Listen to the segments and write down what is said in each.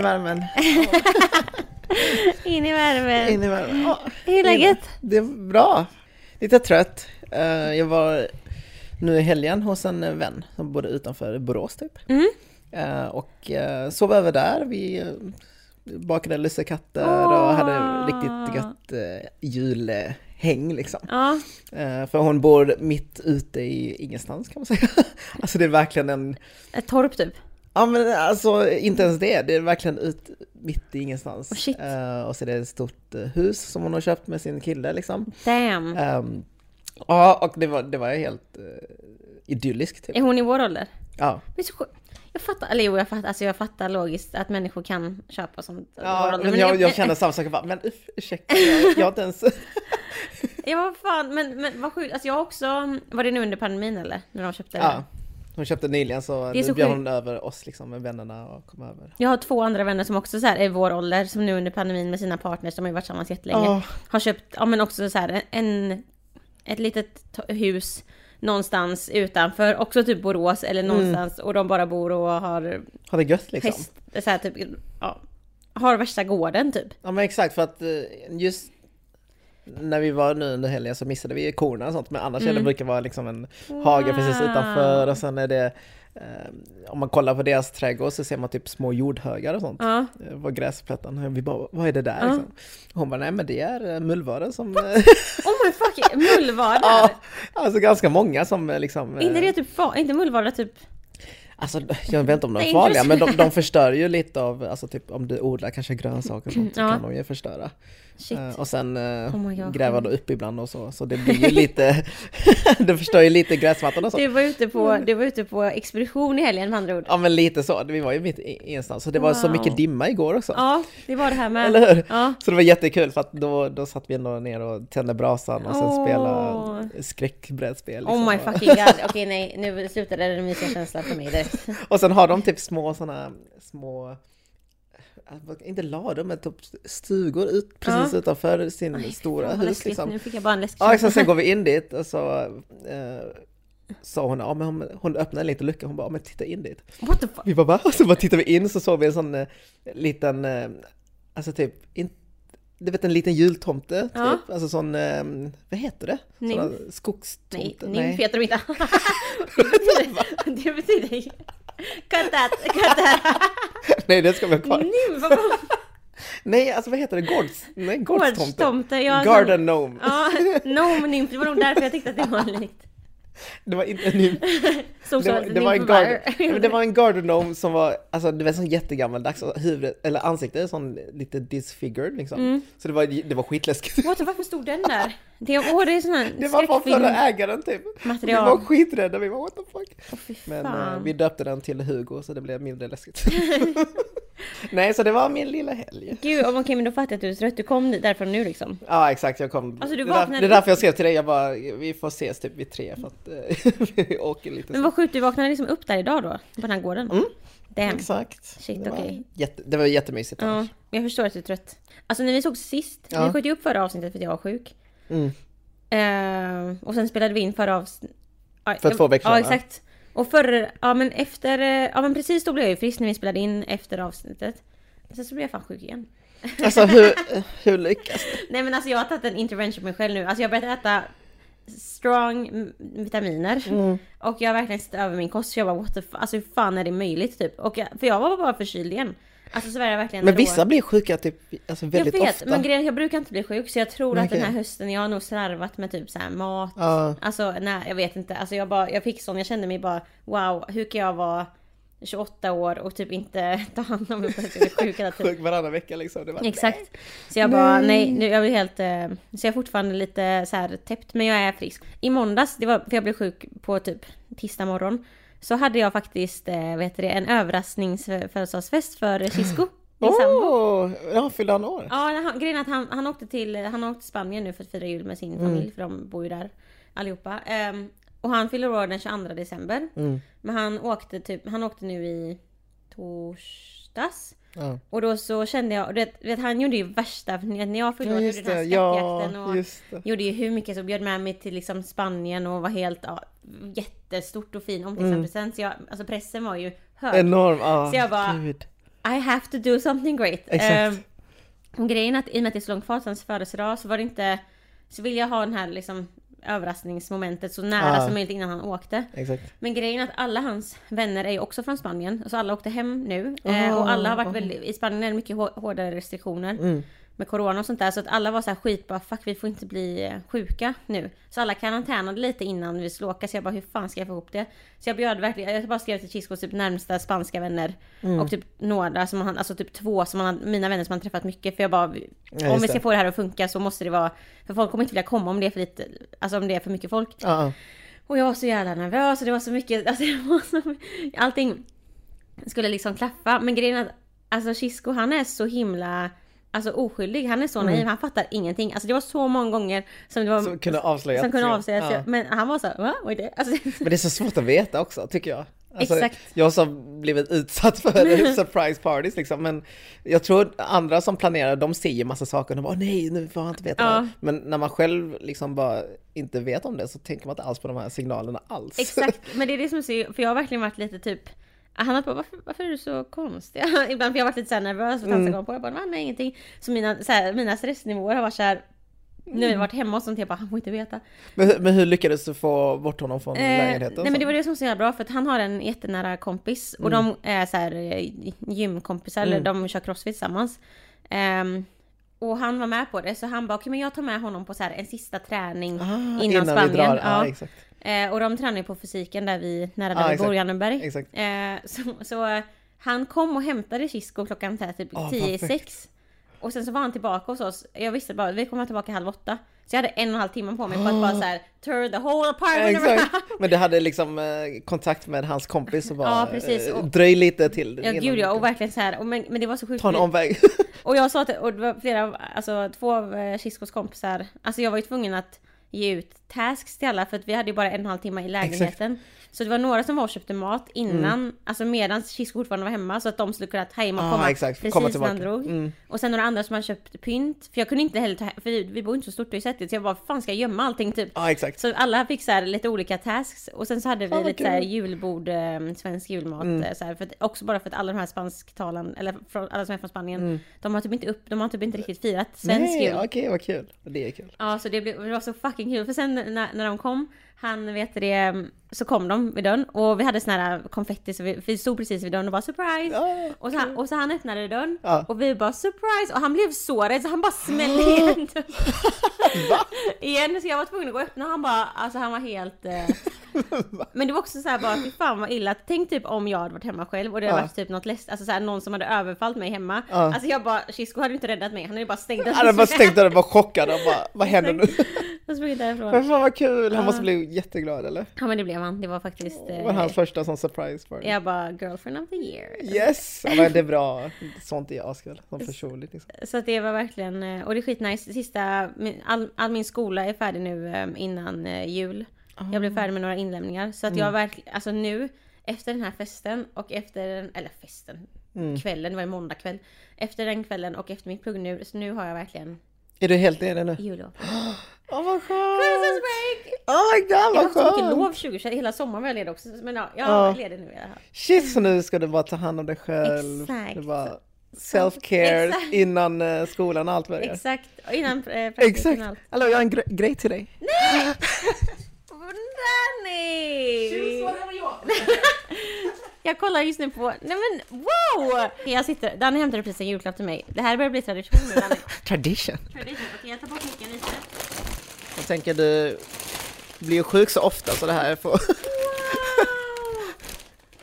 In i värmen. In i värmen. In i värmen. Ja, Hur är läget? Det är bra. Lite trött. Eh, Jag var nu i helgen hos en vän som bodde utanför Borås typ. Mm. Eh, Och eh, sov över där. Vi bakade lussekatter Åh. och hade riktigt gött julhäng liksom. Eh, För hon bor mitt ute i ingenstans kan man säga. Alltså det är verkligen en ett torp typ. Ja men alltså inte ens det, det är verkligen ut mitt i ingenstans. Oh, shit. Eh, och så är det ett stort eh, hus som hon har köpt med sin kille liksom. Damn. Ehm, ja och det var, det var helt uh, idylliskt typ. Är hon i vår ålder? Ja. Jag fattar, eller jo jag fattar, alltså jag fattar logiskt att människor kan köpa sånt. ja men jag, jag känner samma sak, jag bara, men ursäkta, jag, jag har inte ens... Ja vad fan, men, men vad sjukt. Alltså jag har också, var det nu under pandemin eller? När de köpte det? Hon köpte nyligen så, Det så bjöd hon över oss liksom med vännerna och kom över. Jag har två andra vänner som också så här är i vår ålder, som nu under pandemin med sina partners, som har ju varit tillsammans jättelänge, Ja. har köpt, ja men också så här en, ett litet hus någonstans utanför, också typ Borås eller någonstans, och de bara bor och har Har det gött liksom. häst, så här typ, ja, har värsta gården typ. Ja men exakt för att eh, just när vi var nu under helgen så missade vi korna och sånt men annars är det brukar vara liksom en hage precis utanför och sen är det eh, om man kollar på deras trädgård så ser man typ små jordhögar och sånt Ja. eh, på gräsplätten. Vi bara, vad är det där? Ja. Liksom. Hon bara, nej men det är eh, mullvaden som... Oh my fuck, mullvadar! ja, alltså ganska många som liksom... Inte det typ, inte mullvadar typ, Alltså jag vet inte om de är farliga men de, de förstör ju lite av, alltså typ om du odlar kanske grönsaker och sånt så Ja. kan de ju förstöra. Shit. Eh, Och sen eh, Oh gräva då upp ibland och så, så det blir ju lite, det förstör ju lite gräsmattan och så. Du var, ute på, du var ute på expedition i helgen med andra ord. Ja men lite så, vi var ju mitt ingenstans, så det var så Wow. mycket dimma igår också. Ja, det var det här med. Eller hur? Ja. Så det var jättekul för att då, då satt vi ändå ner och tände brasan och sen Åh. spela skräckbrädspel. liksom. Oh my fucking god, okej nej, nu slutade den mysiga känslan för mig direkt. Och sen har de typ små sådana små inte lador men typ stugor ut, precis Ja. utanför sin Aj, stora hus läskigt. liksom. Nu fick jag bara en läskig Ja, exakt. Sen går vi in dit och så eh, sa hon, ja, men hon, hon öppnade en liten lucka, hon bara, ja, men titta in dit. What the fuck? Vi bara, va? Och så bara tittade vi in så såg vi en sån eh, liten, eh, alltså typ, in, du vet en liten jultomte, typ. Ja. Alltså sån, eh, vad heter det? Såna Nej, skogstomte? nymf heter de inte. det betyder Cut that, cut that. Nej, det ska vi ha kvar. Nymf, vad var Nej, alltså vad heter det? Gårds, nej, gårdstomte. Gårdstomte, ja. Garden gnome. Ja, no nymf, det var nog därför jag tyckte att det var likt. Det var inte en nymf. Som Det var, det, var en garden, det var en garden gnome som var, alltså det var sån jättegammaldags, huvudet, eller ansiktet sån lite disfigured liksom. Mm. Så det var, det var skitläskigt. What varför stod den där? Det, åh, det är sån Det var från förra ägaren typ. Material. Vi var skiträdda, vi var what the fuck. Fy Men eh, vi döpte den till Hugo så det blev mindre läskigt. Nej, så det var min lilla helg. Gud, okej men då fattar jag att du är trött. Du kom därifrån nu liksom. Ja exakt, jag kom. Alltså, du det, är där, vaknade- det är därför jag skrev till dig, jag bara, vi får ses typ vid tre för att eh, vi åker lite. Men vad sjukt, du vaknade liksom upp där idag då? På den här gården? Mm. Damn. Exakt. Shit, det, var okej. jätte, det var jättemysigt Ja, annars. jag förstår att du är trött. Alltså när vi såg sist, Ja. vi sköt ju upp förra avsnittet för att jag var sjuk. Mm. Eh, och sen spelade vi in förra avsnittet. För två veckor Ja, sedan, va? exakt. Och förr, ja men efter, ja men precis då blev jag ju frisk när vi spelade in efter avsnittet. Sen så blev jag fan sjuk igen. Alltså hur, hur lyckas det? Nej men alltså jag har tagit en intervention på mig själv nu. Alltså jag har börjat äta strong vitaminer. Mm. Och jag har verkligen sett över min kost. Så jag bara what the Alltså hur fan är det möjligt typ? Och jag, för jag var bara förkyld igen. Alltså så var jag verkligen Men vissa blir sjuka typ alltså Jag väldigt vet, ofta. men grejen, jag brukar inte bli sjuk så jag tror att Okej. den här hösten, jag har nog slarvat med typ så här mat. Ja. Alltså nej, jag vet inte. Alltså jag bara, jag fick sån, jag kände mig bara wow, hur kan jag vara 28 år och typ inte ta hand om mig för att jag är sjuk hela tiden. Sjuk varannan vecka liksom. Det var, Exakt. Så jag bara, nej, nu, jag blir helt... eh, Så jag är fortfarande lite så här täppt, men jag är frisk. I måndags, det var för jag blev sjuk på typ tisdag morgon. Så hade jag faktiskt, eh, vet du det, en överraskningsfödelsedagsfest för Cisco. Min. Åh, ja, fyllde han år? Ja, han, grejen är att han, han åkte till han åkte till Spanien nu för att fira jul med sin familj, för de bor ju där allihopa. Ehm, och han fyller år den 22 december. Mm. Men han åkte typ, han åkte nu i torsdags. Ja. Och då så kände jag, du vet, vet, han gjorde ju värsta, när jag fyllde år Ja, gjorde den här. Ja, skattjakten och det. gjorde ju hur mycket så bjöd med mig till liksom Spanien och var helt, ja, jättestort och fin omtänksam Mm. Så jag, alltså pressen var ju hög. Enorm, ja. Så jag bara- Gud. I have to do something great. Exakt. Eh, grejen att i och med att det är så långt kvar till hans födelsedag så var det inte... Så vill jag ha den här liksom överraskningsmomentet så nära Ah. som möjligt innan han åkte. Exakt. Men grejen är att alla hans vänner är ju också från Spanien. Så alla åkte hem nu. Eh, och alla har varit väldigt... I Spanien är det mycket hår- hårdare restriktioner. Mm. Med corona och sånt där. Så att alla var så här skit bara fuck vi får inte bli eh, sjuka nu. Så alla karantänade lite innan vi skulle åka. Så jag bara hur fan ska jag få ihop det? Så jag bjöd verkligen, jag bara skrev till Chiscos typ närmsta spanska vänner. Mm. Och typ några som han, alltså typ två som han, mina vänner som han träffat mycket. För jag bara, just om vi ska få det här att funka så måste det vara, för folk kommer inte vilja komma om det är för lite, alltså om det är för mycket folk. Ja, ja. Och jag var så jävla nervös och det var så mycket, alltså det var så, allting skulle liksom klaffa. Men grejen är att, alltså Chisco han är så himla, alltså oskyldig. Han är så naiv, han fattar ingenting. Alltså det var så många gånger som det var, Som kunde avslöja. som kunde avslöjas. Ja. Men han var så, va? Vad är det? Alltså, Men det är så svårt att veta också, tycker jag. Alltså, Exakt. Jag som blivit utsatt för surprise parties liksom, men jag tror andra som planerar, de ser ju massa saker och de bara "Åh, nej, nu får han inte veta Ja. här." Men när man själv liksom bara inte vet om det så tänker man inte alls på de här signalerna alls. Exakt, men det är det som är för jag har verkligen varit lite typ han har bara, varför, varför är du så konstig? Ibland för jag har varit lite så nervös för att han ska komma på. Jag bara, nej ingenting. Så mina, så här, mina stressnivåer har varit så här. Nu har jag varit hemma och sånt, jag bara, han får inte veta. Men, men hur lyckades du få bort honom från Eh, lägenheten? nej men det var det som var så jävla bra för att han har en jättenära kompis och Mm. de är så här eh, gymkompisar, eller de kör crossfit tillsammans. Ehm, och han var med på det så han bara okej men jag tar med honom på så här en sista träning Ah, innan, innan Spanien. vi drar, ja, ja. exakt. Eh, och de tränar ju på fysiken där vi, nära där Ja, vi bor. Janneberg. Exakt. Eh, så, så eh, han kom och hämtade Chisco klockan här, typ 10 i sex. Och sen så var han tillbaka hos oss. Jag visste bara, vi kommer tillbaka halv åtta. Så jag hade en och en halv timme på mig på att bara så här the whole apartment Exakt. around. Men du hade liksom eh, kontakt med hans kompis och bara Ja, precis. eh, Och- dröj lite till. Ja gud ja, och verkligen så här. Och men, men det var så sjukt. Ta en omväg. Och jag sa till, och det var flera, alltså två av eh, Chiscos kompisar, alltså jag var ju tvungen att ge ut tasks till alla för att vi hade ju bara en och en halv timme i lägenheten. Så det var några som var och köpte mat innan, alltså medan Chisco fortfarande var hemma så att de skulle kunna ta hem och Ah, komma exakt. precis Komma när han drog. Mm. Och sen några andra som hade köpt pynt, för jag kunde inte heller ta för vi, vi bor inte så stort i sättet så jag bara, fan ska jag gömma allting typ? Ja, exakt. Så alla fick så här lite olika tasks och sen så hade vi vad lite så här kul. julbord, eh, svensk julmat. eh, Så här, för att, också bara för att alla de här spansktalan, eller från, alla som är från Spanien, de har typ inte upp, de har typ inte riktigt firat svensk Nej, jul. okej, vad kul. Det är kul. Ja, så det, blev, det var så fucking kul. För sen när, när de kom, han vet det, så kom de vid dörren och vi hade såna här konfetti så vi, vi stod precis vid dörren och bara surprise! Ja, och, så han, och så han öppnade dörren Ja. och vi bara surprise! Och han blev så rädd så han bara smällde igen dörren. igen. Så jag var tvungen att gå och öppna och han bara, alltså han var helt... Eh... Men det var också så här bara, fy fan vad illa. Tänk typ om jag hade varit hemma själv och det hade Ja. varit typ något läst, alltså så här, någon som hade överfallit mig hemma. Ja. Alltså jag bara, Chisco hade inte räddat mig, han hade bara stängt dörren. Han hade bara stängt dörren, var chockad och bara, vad händer nu? Och sprungit därifrån. Men fan vad kul, han måste bli jätteglad eller? Ja men det blev han. Det var faktiskt... Det Eh, var hans första sån surprise party. jag bara girlfriend of the year. Yes! Ja, men det är bra, sånt är askul, som personligt liksom. Så det var verkligen, eh, och det är skitnice. Sista, all, all min skola är färdig nu eh, innan eh, jul. Jag blev färdig med några inlämningar. Så att jag verkligen, alltså nu, efter den här festen och efter den, eller festen, kvällen, det var ju måndag kväll. Efter den kvällen och efter mitt plugg nu, så nu har jag verkligen Är du helt nere nu? jullov. Åh vad Christmas skönt! break! Oh my god Jag har vad haft så mycket lov 2021, hela sommaren var jag ledig också. Men ja, jag Ja. är ledig nu i alla fall. Shit, så nu ska du bara ta hand om dig själv. Exakt. Du bara self-care innan eh, skolan och allt börjar. Exakt, och innan eh, praktiken Exakt! och allt. Hallå, jag har en gre- grej till dig. Danny! Jag kollar just nu på, nej men wow! Jag sitter, Danny hämtade precis en julklapp till mig. Det här börjar bli tradition nu Danny. Tradition. Tradition. Okej jag tar bort micken lite. Jag tänker du blir ju sjuk så ofta så det här får... Wow!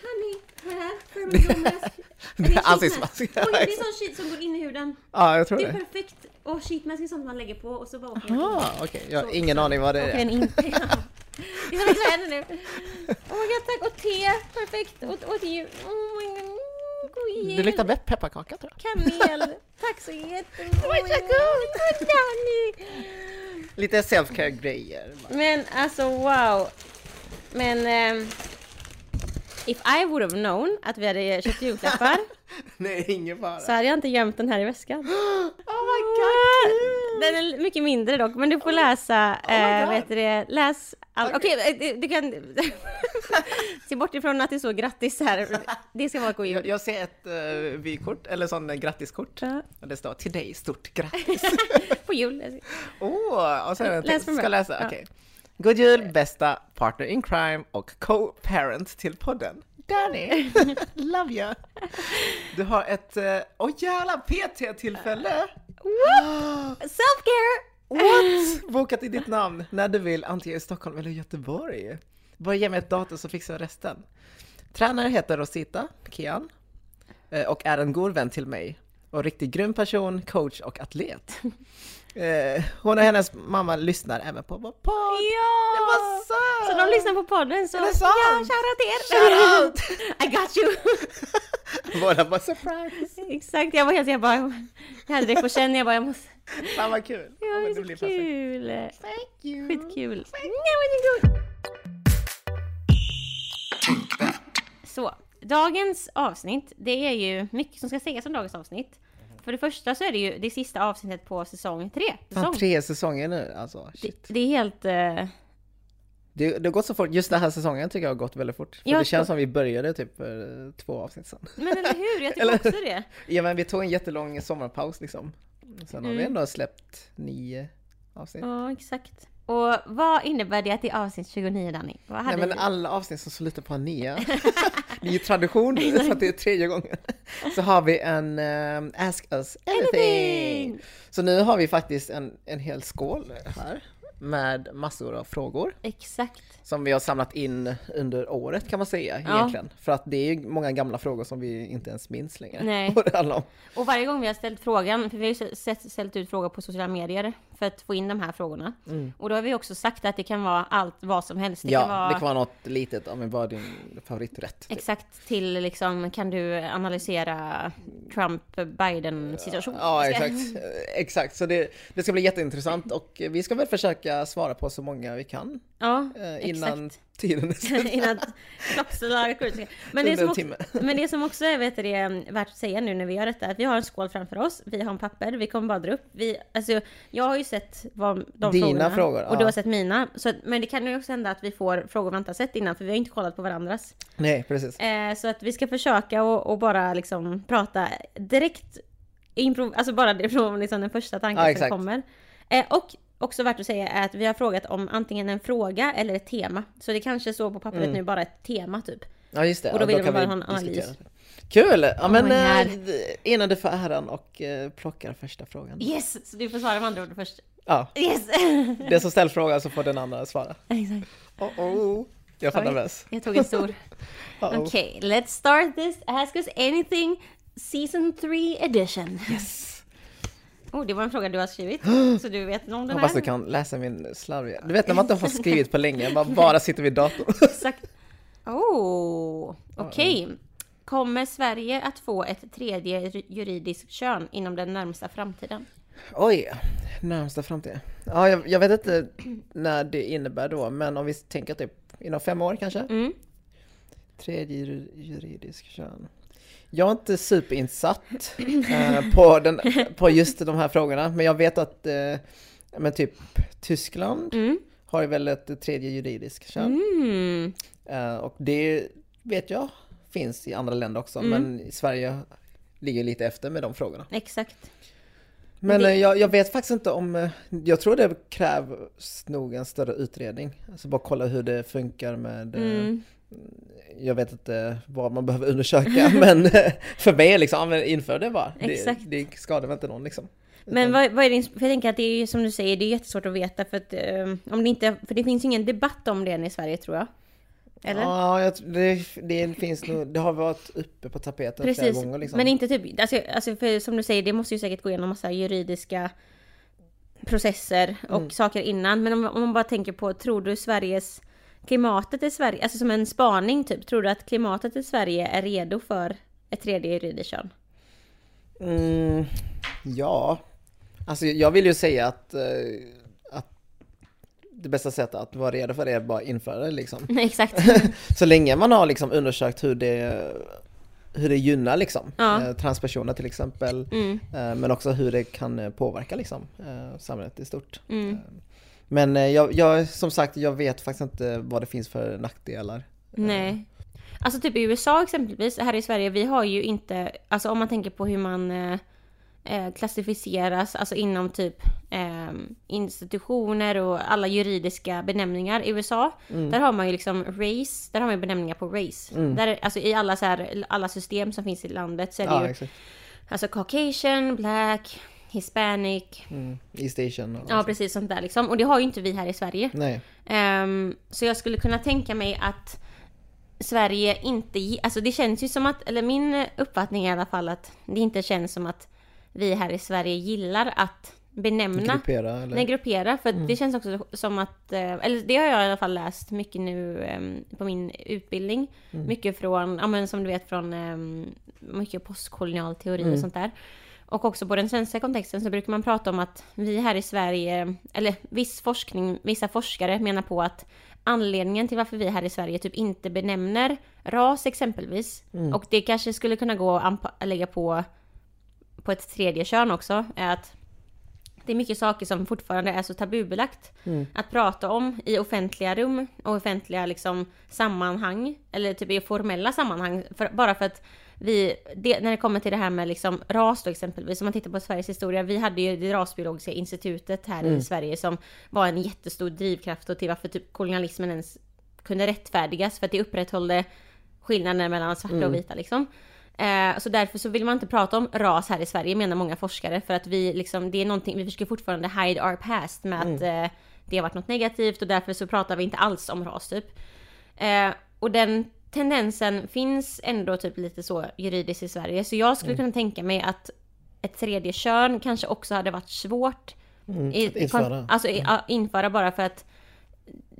Honey, här min blommask. Det är ansiktsmask. Oj, det är sån sheet som går in i huden. Ja, jag tror Det är det. perfekt. Och sheetmask är sånt man lägger på och så bara åker den. Ah, okej. Jag har ingen aning vad det är. Det är som kläder nu. Oh my god tack. Och te. Perfekt. Och, och det är Oh my god. God. Det luktar bäst pepparkaka tror jag. Kanel! Tack så jättemycket! Tack Danny! Lite self-care grejer. Men alltså wow! Men... ehm, if I would have known att vi hade köpt julklappar Nej, ingen fara. så hade jag inte gömt den här i väskan. Oh my god! Den är mycket mindre dock, men du får läsa, my eh, vet du det, läs allt. Okej, eh, du, du kan... Se bort ifrån att det står grattis här. Det ska vara god Jag, jul. jag ser ett uh, vykort, eller sån uh, grattiskort. Och det står till dig, stort grattis. På jul. Åh, oh, och sen Läs Ska jag läsa? Okej. God jul bästa partner in crime och co-parent till podden. Danny, love you! Du har ett, eh, åh jävla PT-tillfälle! Self-care! What? Bokat i ditt namn när du vill, antingen i Stockholm eller Göteborg. Bara ge mig ett datum så fixar jag resten. Tränare heter Rosita Kian eh, och är en god vän till mig. Och riktigt grym person, coach och atlet. Eh, Hon och hennes mamma lyssnar även på vår podd. Ja! Det var sant! Så de lyssnar på podden så... Är det sant? Ja, shoutout till er! Shout I got you! Båda bara surprise! Exakt, jag var helt... Jag bara... Jag hade det på känn, jag bara... Jag måste... Fan vad kul! Ja, men det så blir perfekt. kul! Thank you! Skitkul! Ja, är gott. Så, dagens avsnitt, det är ju mycket som ska sägas om dagens avsnitt. För det första så är det ju det sista avsnittet på säsong tre. Säsong. Fan, tre säsonger nu alltså. Det, Shit. det är helt... eh, Det, det har gått så fort. Just den här säsongen tycker jag har gått väldigt fort. För Ja, det känns så- som vi började typ för två avsnitt sedan. men eller hur? Jag tycker också det. Ja men vi tog en jättelång sommarpaus liksom. Sen har vi Mm. ändå släppt nio avsnitt. Ja, exakt. Och vad innebär det att det är avsnitt 29, Danny? Vad hade Nej men vi? alla avsnitt som slutar på en nia. det är ju tradition så att det är tredje gången. Så har vi en ehm, Ask Us Anything! Anything! Så nu har vi faktiskt en, en hel skål här med massor av frågor Exakt. som vi har samlat in under året kan man säga Ja. egentligen. För att det är ju många gamla frågor som vi inte ens minns längre. Nej. Och varje gång vi har ställt frågan, för vi har ju ställt ut frågor på sociala medier för att få in de här frågorna. Och då har vi också sagt att det kan vara allt, vad som helst. Det ja, kan vara det kan vara något litet, ja men vad är din favoriträtt? typ. exakt till liksom, kan du analysera Trump-Biden-situation? Ja, Ska- exakt. Exakt, så det, det ska bli jätteintressant och vi ska väl försöka svara på så många vi kan Ja, eh, innan exakt. tiden är slut. Innan klockslaget går ut. Men det, som också, men det som också är vet du, det, är värt att säga nu när vi gör detta, att vi har en skål framför oss, vi har en papper, vi kommer bara dra upp. Vi, alltså, jag har ju sett vad, de Dina frågorna, frågor, och du ja. har sett mina. Så, men det kan ju också hända att vi får frågor vi inte har sett innan, för vi har inte kollat på varandras. Nej, precis. Eh, så att vi ska försöka och, och bara liksom prata direkt, improv, alltså bara det från liksom den första tanken Ja, som kommer. Eh, och också värt att säga är att vi har frågat om antingen en fråga eller ett tema. Så det kanske står på pappret Mm. nu bara ett tema typ. Ja, just det. Och då ja, vill kan man vi ha en analys. Kul! Ja, men innan du får äran och eh, plockar första frågan. Yes! Så du får svara med andra ord först. Ja, Yes! den som ställt frågan så får den andra svara. Exakt. Oh, oh. Jag Oj. nervös. Jag tog en stor. Okej, let's start this Ask Us Anything Season 3 edition. Yes! Oh, det var en fråga du har skrivit. Så du vet om den Hoppas här? du kan läsa min slarviga. Du vet när man inte har skrivit på länge, man bara sitter vid datorn. Exakt. Oh, okej. Kommer Sverige att få ett tredje ju- juridiskt kön inom den närmsta framtiden? Oj, närmsta framtiden. Ja, jag, jag vet inte när det innebär då, men om vi tänker typ inom fem år kanske? Mm. Tredje jur- juridisk kön. Jag är inte superinsatt eh, på, den, på just de här frågorna, men jag vet att eh, men typ Tyskland Mm. har ju väl ett tredje juridisk kön. Mm. Eh, och det vet jag finns i andra länder också, Mm. men i Sverige ligger lite efter med de frågorna. Exakt. Men det- eh, jag, jag vet faktiskt inte om, eh, jag tror det krävs nog en större utredning. Alltså bara kolla hur det funkar med, eh, Mm. Jag vet inte vad man behöver undersöka, men för mig är liksom, inför det bara. Det, Exakt. det skadar väl inte någon liksom. Men vad, vad är din, för jag tänker att det är ju som du säger, det är jättesvårt att veta för att eh, om det inte, för det finns ju ingen debatt om det än i Sverige tror jag. Eller? Ja, det, det finns nog, det har varit uppe på tapeten flera Precis, gånger liksom. men inte typ, alltså, alltså för som du säger, det måste ju säkert gå igenom massa juridiska processer och Mm. saker innan. Men om, om man bara tänker på, tror du Sveriges, klimatet i Sverige, alltså som en spaning typ, tror du att klimatet i Sverige är redo för ett tredje kön? Mm, ja, alltså jag vill ju säga att, eh, att det bästa sättet att vara redo för det är bara införa det liksom. Exakt. Så länge man har liksom undersökt hur det, hur det gynnar liksom, Ja. eh, transpersoner till exempel, Mm, eh, men också hur det kan påverka liksom, samhället i stort. mm, Men eh, jag, jag, som sagt, jag vet faktiskt inte vad det finns för nackdelar. nej. Alltså typ i USA exempelvis, här i Sverige, vi har ju inte, alltså om man tänker på hur man eh, eh, klassificeras, alltså inom typ eh, institutioner och alla juridiska benämningar i USA. Mm. Där har man ju liksom race, där har man ju benämningar på race. Mm. Där, alltså i alla, så här, alla system som finns i landet så är det Ja, ju exakt. alltså caucasian, black, hispanic, Mm. I station och ja precis sånt där liksom. Och det har ju inte vi här i Sverige. Nej. Ehm, så jag skulle kunna tänka mig att Sverige inte, alltså det känns ju som att, eller min uppfattning är i alla fall att det inte känns som att vi här i Sverige gillar att benämna, Gruppera eller? nej gruppera, för det känns också som att, eh, eller det har jag i alla fall läst mycket nu ehm, på min utbildning. Mycket från, ja men som du vet från ehm, mycket postkolonial teori och sånt där. Och också på den svenska kontexten så brukar man prata om att vi här i Sverige, eller viss forskning, vissa forskare menar på att anledningen till varför vi här i Sverige typ inte benämner ras exempelvis, och det kanske skulle kunna gå att lägga på, på ett tredje kön också, är att det är mycket saker som fortfarande är så tabubelagt att prata om i offentliga rum och offentliga liksom, sammanhang, eller typ i formella sammanhang, för, bara för att vi, det, när det kommer till det här med liksom ras då exempelvis, om man tittar på Sveriges historia, vi hade ju det rasbiologiska institutet här i Sverige som var en jättestor drivkraft och till varför typ kolonialismen ens kunde rättfärdigas, för att det upprätthållde skillnaden mellan svarta och vita liksom. Eh, så därför så vill man inte prata om ras här i Sverige menar många forskare för att vi liksom, det är någonting, vi försöker fortfarande hide our past med att eh, det har varit något negativt och därför så pratar vi inte alls om ras typ. Eh, och den tendensen finns ändå typ lite så juridiskt i Sverige så jag skulle kunna tänka mig att ett tredje kön kanske också hade varit svårt i, att införa. Alltså i- ja, införa bara för att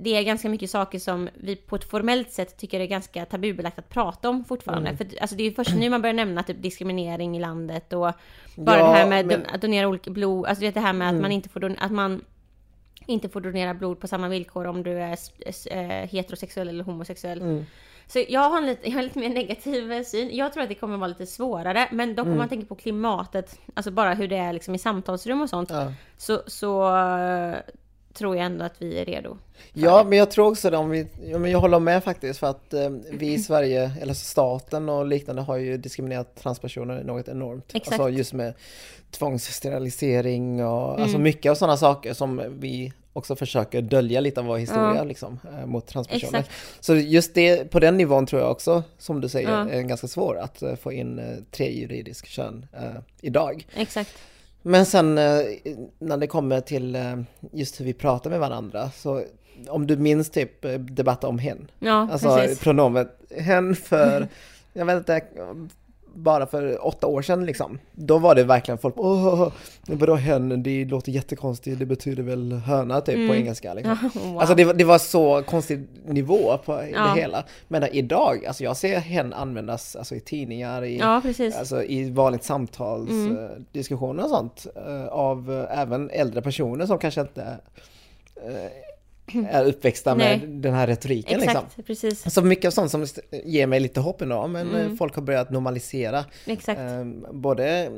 det är ganska mycket saker som vi på ett formellt sätt tycker är ganska tabubelagt att prata om fortfarande. För att, alltså det är ju först nu man börjar nämna typ diskriminering i landet och bara Ja, det här med men- att donera olika blod, alltså det här med att man inte får don- att man inte får donera blod på samma villkor om du är eh, heterosexuell eller homosexuell. Så jag har, en lite, jag har lite mer negativ eh, syn. Jag tror att det kommer vara lite svårare, men dock om man tänker på klimatet, alltså bara hur det är liksom i samtalsrum och sånt, Ja. så, så eh, tror jag ändå att vi är redo. Ja, men jag tror också det om vi, ja, men jag håller med faktiskt för att eh, vi i Sverige, eller staten och liknande har ju diskriminerat transpersoner något enormt. Exakt. Alltså just med tvångssterilisering och alltså mycket av sådana saker som vi också försöker dölja lite av vår historia Ja. liksom, eh, mot transpersoner. Exakt. Så just det, på den nivån tror jag också, som du säger, Ja. är ganska svår att eh, få in eh, tre juridisk kön eh, idag. Exakt. Men sen när det kommer till just hur vi pratar med varandra, så om du minns typ debatten om hen, Ja, alltså precis. pronomet hen för, jag vet inte, bara för åtta år sedan liksom. Då var det verkligen folk, åh, vadå hen, det låter jättekonstigt, det betyder väl höna typ på engelska liksom. Mm. wow. Alltså det, var- det var så konstig nivå på Ja. det hela. Men idag, alltså jag ser hen användas alltså, i tidningar, i, Ja, alltså, i vanligt samtals Mm. eh, och sånt. eh, av eh, även äldre personer som kanske inte är uppväxta med den här retoriken. Exakt, Liksom. precis. Så mycket av sånt som ger mig lite hopp ändå, men eh, Mm. folk har börjat normalisera Exakt. eh, både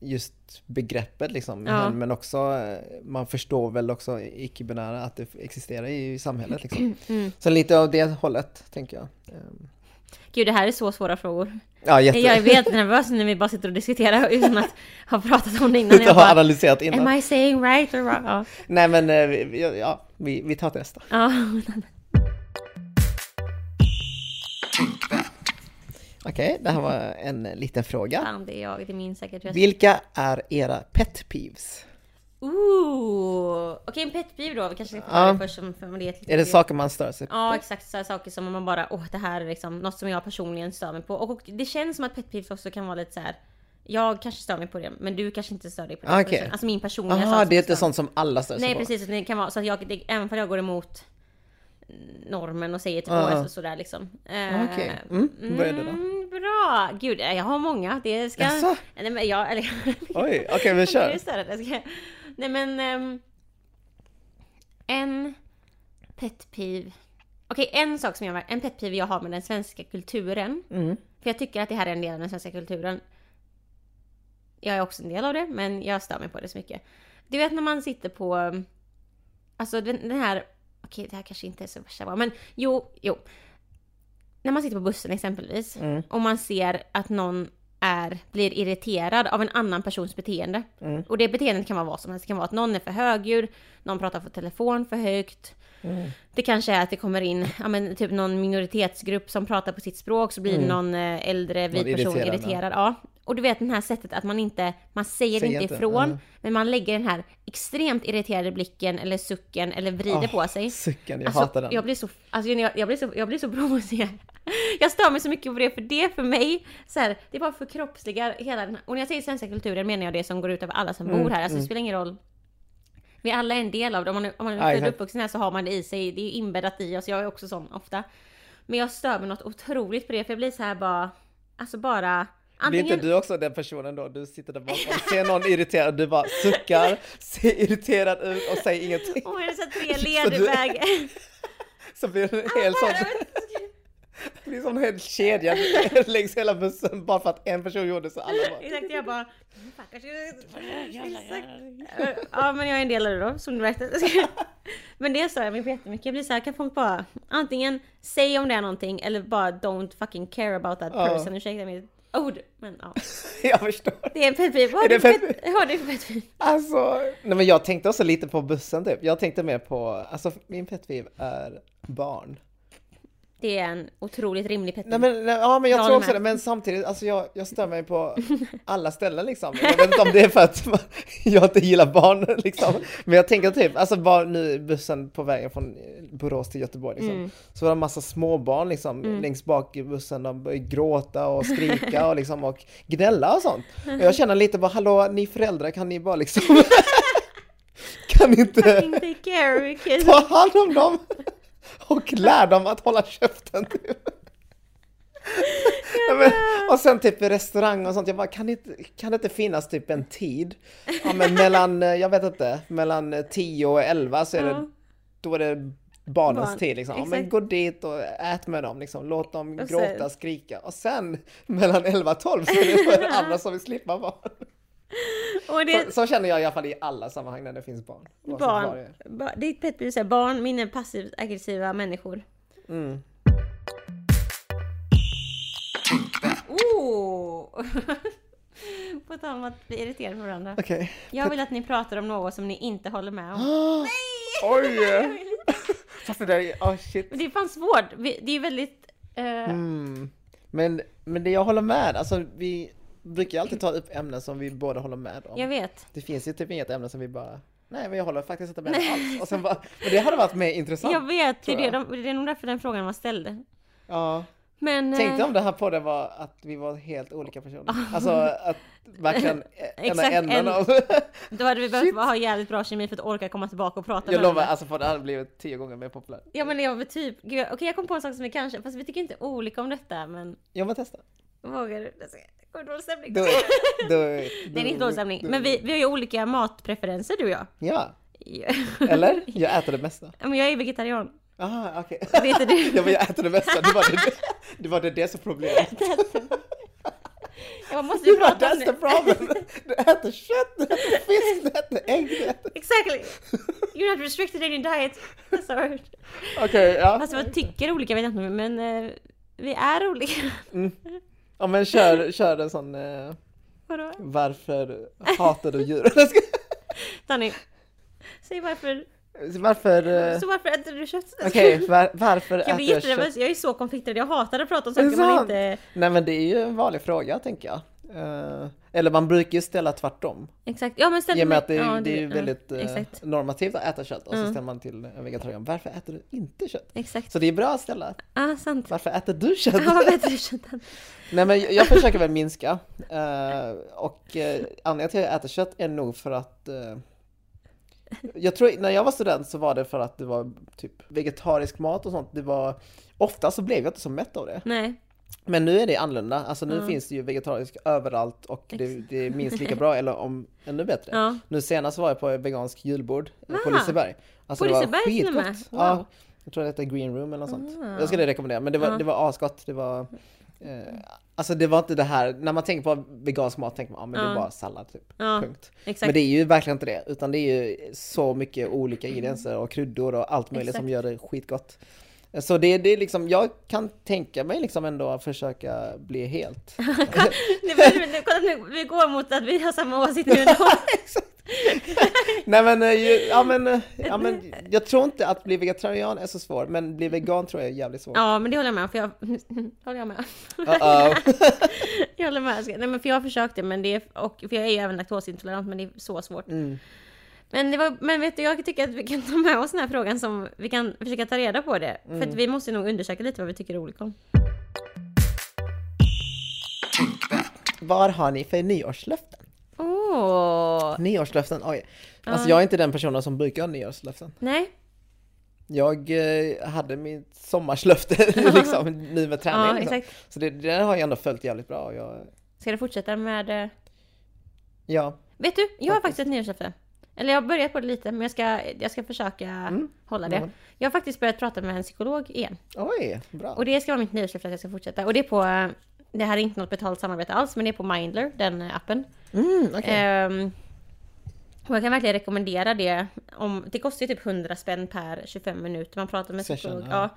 just begreppet liksom, Ja. men också eh, man förstår väl också icke-binära att det existerar i samhället liksom. Mm. Så lite av det hållet tänker jag. Gud, det här är så svåra frågor. Ja, jätte... Jag är jättenervös när vi bara sitter och diskuterar utan att ha pratat om det innan. Utan att ha analyserat innan. Am I saying right or wrong? Ja. Nej men eh, ja, vi, vi tar ett nästa. ja. Okej, det här var en liten fråga. Fan, det är jag. Det är min säkert. Vilka är era pet peeves? Ooh! Okej, en pet peeve då. Vi kanske ska ta det först. Som, för det är, Är det saker man stör sig på? Ja, exakt. Så saker som man bara, åh, det här är liksom något som jag personligen stör mig på. Och, och det känns som att pet peeves också kan vara lite så här. Jag kanske stör mig på det, men du kanske inte stör dig på det. Ah, okej. Alltså min personliga sak Jaha, som det är inte sånt som alla stör sig Nej på? precis, det kan vara så att jag, det, även för jag går emot normen och säger typ Ja, åh, ja. alltså, sådär liksom. Ah, Eh, Okej, mm, börja du då. mm, Bra! Gud, jag har många. Det ska... Jaså? Nej men jag, eller... Oj, okej men kör. Nej men... ehm, en pet peeve. Okej, en sak som jag... En pet peeve jag har med den svenska kulturen. Mm. För jag tycker att det här är en del av den svenska kulturen. Jag är också en del av det, men jag stör mig på det så mycket. Du vet när man sitter på... Alltså den, den här... Okej, det här kanske inte är så värsta bra, men jo, jo. när man sitter på bussen exempelvis Mm. och man ser att någon är, blir irriterad av en annan persons beteende. Mm. Och det beteendet kan vara vad som helst. Det kan vara att någon är för högljudd, någon pratar på telefon för högt. Mm. Det kanske är att det kommer in ja, men, typ någon minoritetsgrupp som pratar på sitt språk så blir Mm. någon eh, äldre vit Någon person irriterad, irriterad. Ja. Och du vet det här sättet att man inte, man säger, Säger inte inte, ifrån, mm. men man lägger den här extremt irriterade blicken eller sucken eller vrider Ah, på sig. Sucken, jag Alltså, hatar den. Jag blir så, alltså, jag, jag, blir så, jag blir så provocerad. Jag stör mig så mycket på det, för det för mig, så här, det bara förkroppsligar hela den här, och när jag säger svenska kulturen menar jag det som går ut över alla som Mm, bor här, alltså det mm. spelar ingen roll. Vi alla är en del av det, om man, är- om man är född och uppvuxen här så har man det i sig, det är inbäddat i oss, jag är också sån ofta. Men jag stör mig något otroligt på det, för jag blir så här bara, alltså bara, Blir antingen... inte du också den personen då? Du sitter där bakom, ser någon irriterad, du bara suckar, ser irriterad ut och säger ingenting. Åh, är det så tre Så du- ledväg? Så blir det en hel sån, det blir som en hel kedja längs hela bussen bara för att en person gjorde så alla bara. Exakt, jag bara... "Fuck, Exakt. Ja men jag är en del av det då, som du märkte. Men det stör jag mig på jättemycket. Jag blir såhär, kan folk bara antingen säga om det är någonting eller bara don't fucking care about that Ja. person. Ursäkta mitt ord. Men ja. Jag förstår. Det är en pet peeve. Vad har du för pet- vad har du för pet peeve? Alltså, nej men jag tänkte också lite på bussen typ. Jag tänkte mer på, alltså min pet peeve är barn. Det är en otroligt rimlig pet Nej men, nej, ja men jag Jag tror också det, men samtidigt, alltså jag, jag stör mig på alla ställen liksom. Jag vet inte om det är för att jag inte gillar barn liksom. Men jag tänker typ, alltså bara nu bussen på vägen från Borås till Göteborg liksom. Mm. Så var det en massa småbarn liksom längst bak i bussen, de började gråta och skrika och liksom och gnälla och sånt. Och jag känner lite bara, hallå ni föräldrar kan ni bara liksom kan ni inte ta hand om dem och lär dem att hålla käften. Ja, men, och sen typ i restaurang och sånt, jag bara kan det, inte, kan det inte finnas typ en tid? Ja men mellan, eh, jag vet inte, mellan eh, 10 och 11 så är det, Ja. då är det barnens Barn, tid liksom. Ja, men gå dit och ät med dem liksom, låt dem Och gråta, sen- skrika. Och sen mellan 11 och 12 så är det andra som vill slippa barn. Det, Så, så känner jag i alla fall i alla sammanhang när det finns barn. Barn, är. ba- ditt pet peeve är barn, min är passivt aggressiva människor. Mm. Oh! På tal om att bli irriterade på varandra. Okej. Jag vill att ni pratar om något som ni inte håller med om. Oj! Fast det där är, oh shit. Men det är fan svårt. Vi- Det är väldigt... eh, Mm. Men, men det jag håller med, alltså vi brukar alltid ta upp ämnen som vi båda håller med om. Jag vet. Det finns ju typ inget ämne som vi bara, nej men jag håller faktiskt inte med alls. Och sen bara, men det hade varit mer intressant. Jag vet. Det är, det, jag. de, det är nog därför den frågan var ställd. Ja. Men... Tänk dig eh, om det här på det var att vi var helt olika personer. Alltså att verkligen ena änden en- av... Då hade vi behövt ha jävligt bra kemi för att orka komma tillbaka och prata Jag med lovar, varandra. alltså det hade blivit tio gånger mer populärt. Ja men jag var typ... Okej jag kom på en sak som är kanske... Fast vi tycker inte olika om detta men... Jag vill testa. Vågar du? Det kommer dålig stämning. Då, då, Nej det är inte dålig stämning. Men vi, vi har ju olika matpreferenser du och jag. Ja, eller? Jag äter det mesta. Men jag är vegetarian. Aha, okej. Det är inte du. Ja men jag äter det mesta, det var det, det, var det, det som problemet. Jag måste ju Det prata om that's the det. problem! Du äter kött, du äter fisk, du äter ägg, du äter... Exactly! You're not restricted in your diet. That's. Okej, ja. Alltså vad tycker olika vet jag inte men eh, vi är olika. Ja men kör, kör en sån, eh, Vadå? varför hatar du djur? Danny, säg varför. Varför, eh, Så varför äter du kött? okej, var, varför Jag äter jag kött? jag är så konflikträdd, jag hatar att prata om det saker man inte... Nej men det är ju en vanlig fråga tänker jag. Eh, eller man brukar ju ställa tvärtom. Exakt, ja men ställ I och med att det, ja, det är ju ja, väldigt Exakt, normativt att äta kött och så Mm. ställer man till en vegetarian, varför äter du inte kött? exakt. Så det är bra att ställa, Ah, sant. varför äter du kött? Ja, vad bättre kött. Nej men jag försöker väl minska. Och uh, anledningen till att jag äter kött är nog för att jag tror när jag var student så var det för att det var typ vegetarisk mat och sånt. Det var ofta så blev jag inte så mätt av det. Nej, Men nu är det annorlunda. Alltså nu Mm. finns det ju vegetariskt överallt och det, det är minst lika bra eller om ännu bättre. ja. Nu senast var jag på vegansk julbord eh, på Ah. Liseberg. Alltså På det var Liseberg med? skitgott. Wow. Ja, jag tror det heter Green Room eller något sånt. Ah. Jag skulle rekommendera, men det var, Ja. det var asgott. Det var, eh, alltså det var inte det här, när man tänker på vegansk mat tänker man, ah, men det är Ja. bara sallad typ. Ja, Punkt. exakt. Men det är ju verkligen inte det, utan det är ju så mycket olika ingredienser och kryddor och allt möjligt som Exakt. gör det skitgott. Så det, det är liksom, jag kan tänka mig liksom ändå att försöka bli helt. nu, nu, kolla, nu, vi går mot att vi har samma åsikt nu då. Nej men, eh, ja, men, eh, ja, men jag tror inte att bli vegetarian är så svårt, men bli vegan tror jag är jävligt svårt. Ja, men det håller jag med om, för jag... håller jag med? Uh-oh. Jag håller med. Nej, men för jag försökte, men det är... Och, för jag är ju även laktosintolerant, men det är så svårt. Mm. Men, det var, men vet du, jag tycker att vi kan ta med oss den här frågan som vi kan försöka ta reda på det. För Mm. att vi måste nog undersöka lite vad vi tycker olika om. Vad har ni för nyårslöften? Åh! Nyårslöften, oj. Alltså jag är inte den personen som brukar ha nyårslöften. Nej? Jag eh, hade mitt sommarslöfte liksom, nu med träning. Ja, liksom. exakt. Så det, det har jag ändå följt jävligt bra. Jag, Ska du fortsätta med... eh, ja, Vet du, jag har Faktiskt. faktiskt ett nyårslöfte. Eller jag har börjat på det lite, men jag ska, jag ska försöka Mm. hålla det. Jag har faktiskt börjat prata med en psykolog igen. oj, bra. Och det ska vara mitt nyårslöfte att jag ska fortsätta. Och det är på... Det här är inte något betalt samarbete alls, men det är på Mindler, den appen. Mm, okej. Ehm, och jag kan verkligen rekommendera det. Om, det kostar ju typ 100 spänn per 25 minuter man pratar med Session, psykolog. ja.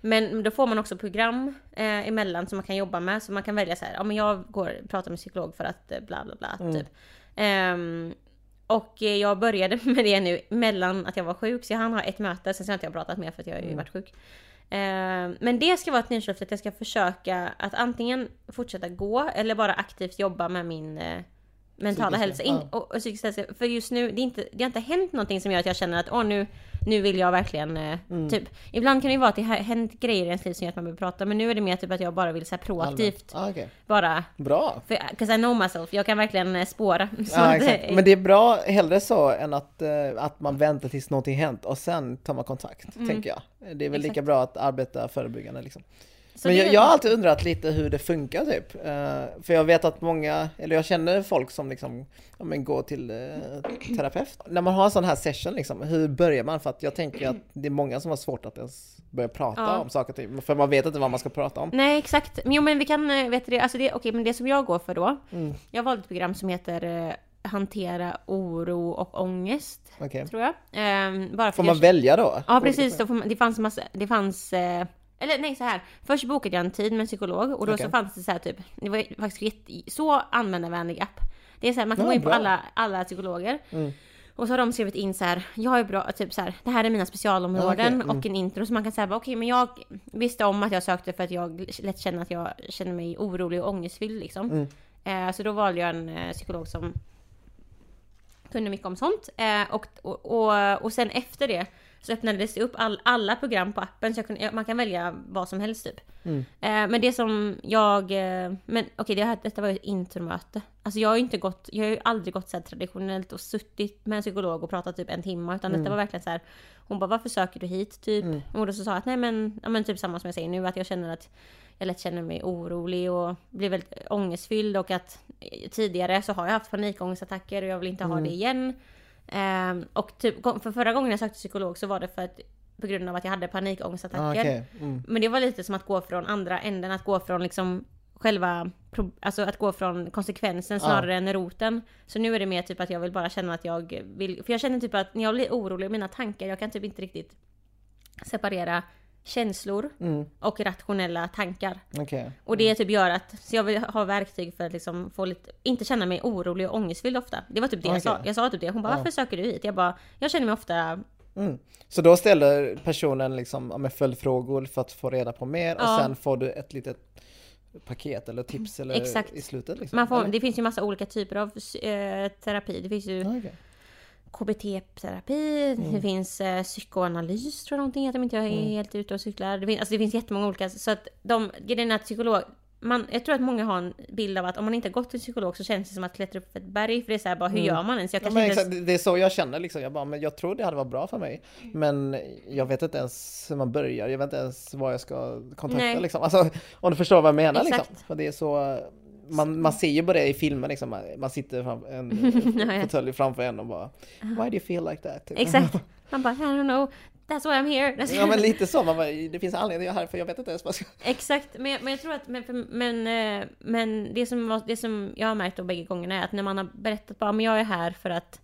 Men då får man också program eh, emellan som man kan jobba med. Så man kan välja så här, ja men jag går pratar med psykolog för att eh, bla bla bla. Mm. Typ. Ehm, och eh, jag började med det nu mellan att jag var sjuk. Så jag hann ha ett möte, sen så har inte jag pratat mer för att jag har Mm. ju varit sjuk. Ehm, men det ska vara ett nyårslöfte att jag ska försöka att antingen fortsätta gå eller bara aktivt jobba med min eh, mentala Psykiska, hälsa. In, och, och psykisk hälsa. För just nu, det, är inte, det har inte hänt någonting som gör att jag känner att åh nu, nu vill jag verkligen eh, Mm. typ. Ibland kan det ju vara att det har hänt grejer i ens liv som gör att man behöver prata. Men nu är det mer typ att jag bara vill så här, proaktivt Ah, okej. bara. Bra. För, cause I know myself. Jag kan verkligen eh, spåra. Exakt. eh, Men det är bra hellre så än att, att man väntar tills någonting hänt och sen tar man kontakt, tänker jag. Det är väl lika Exakt. bra att arbeta förebyggande liksom. Så Men jag, jag har alltid undrat lite hur det funkar typ. Eh, för jag vet att många, eller jag känner folk som liksom, ja men går till uh, terapeut. När man har en sån här session liksom, hur börjar man? För att jag tänker att det är många som har svårt att ens börja prata Ja. om saker och ting, för man vet inte vad man ska prata om. Nej exakt. Men jo men vi kan, eh, vet du det, alltså det, okej men det som jag går för då. Mm. Jag valde ett program som heter eh, Hantera oro och ångest. Okej. Tror jag. Ehm, bara för Får jag man välja då? Ja precis, då får man, det fanns massa, det fanns eh, eller nej så här. Först bokade jag en tid med en psykolog och då Okej. så fanns det så här typ, det var faktiskt jätte, så användarvänlig app. Det är så här, man kan Ja, gå in på bra. alla, alla psykologer. Mm. Och så har de skrivit in så här, jag är bra, typ så här, det här är mina specialområden okej, mm. och en intro. Så man kan säga, okej men jag visste om att jag sökte för att jag lätt känner att jag känner mig orolig och ångestfylld liksom. Mm. Eh, så då valde jag en eh, psykolog som kunde mycket om sånt. Eh, och, och, och, och sen efter det så öppnades det upp all, alla program på appen så kunde, man kan välja vad som helst typ. Mm. Eh, men det som jag, eh, men okej det här, detta var ju ett intromöte. Alltså jag har ju inte gått, jag har ju aldrig gått så traditionellt och suttit med en psykolog och pratat typ en timme utan detta var verkligen så här. Hon bara varför söker du hit typ? Och då så sa jag att nej men, ja, men typ samma som jag säger nu att jag känner att jag lätt känner mig orolig och blir väldigt ångestfylld och att eh, tidigare så har jag haft panikångestattacker och jag vill inte ha det igen. Ehm, och typ för förra gången jag sökte psykolog så var det för att på grund av att jag hade Ah, panikångestattacker. okej. Mm. Men det var lite som att gå från andra änden, att gå från liksom själva, alltså att gå från konsekvensen snarare än roten. Så nu är det mer typ att jag vill bara känna att jag vill, för jag känner typ att när jag blir orolig, mina tankar, jag kan typ inte riktigt separera känslor Mm. och rationella tankar. Okej. Och det typ gör att, så jag vill ha verktyg för att liksom få lite, inte känna mig orolig och ångestfylld ofta. Det var typ det jag sa. Jag sa typ det. Hon bara, Ja. varför söker du hit? Jag bara, jag känner mig ofta Mm. Så då ställer personen liksom med följdfrågor för att få reda på mer och Ja. sen får du ett litet paket eller tips eller Exakt. i slutet liksom? Man får, det finns ju massa olika typer av eh, terapi. Det finns ju Ja, okej. KBT-terapi, Mm. det finns eh, psykoanalys tror jag någonting heter om inte jag är Mm. helt ute och cyklar. Det finns, alltså det finns jättemånga olika. Så att de, grejen är att psykolog, man, jag tror att många har en bild av att om man inte har gått till psykolog så känns det som att klättra upp ett berg. För det är så här, bara hur gör man ens? Jag Mm. Ja, inte ens, exakt, det är så jag känner liksom. Jag bara, men jag tror det hade varit bra för mig. Men jag vet inte ens hur man börjar. Jag vet inte ens vad jag ska kontakta Nej. liksom. Alltså, om du förstår vad jag menar Exakt. liksom. För det är så... Man, man ser ju bara det i filmer liksom. Man sitter framför en Ja, ja. fåtölj framför en och bara Why do you feel like that? Typ. Exakt. Man bara, I don't know, that's why I'm here. That's Ja men lite så, man bara, det finns anledning jag är här för jag vet inte ens vad jag ska... Exakt, men, jag- men jag tror att, men, men, eh, men det, som det som jag har märkt då bägge gångerna är att när man har berättat bara, men jag är här för att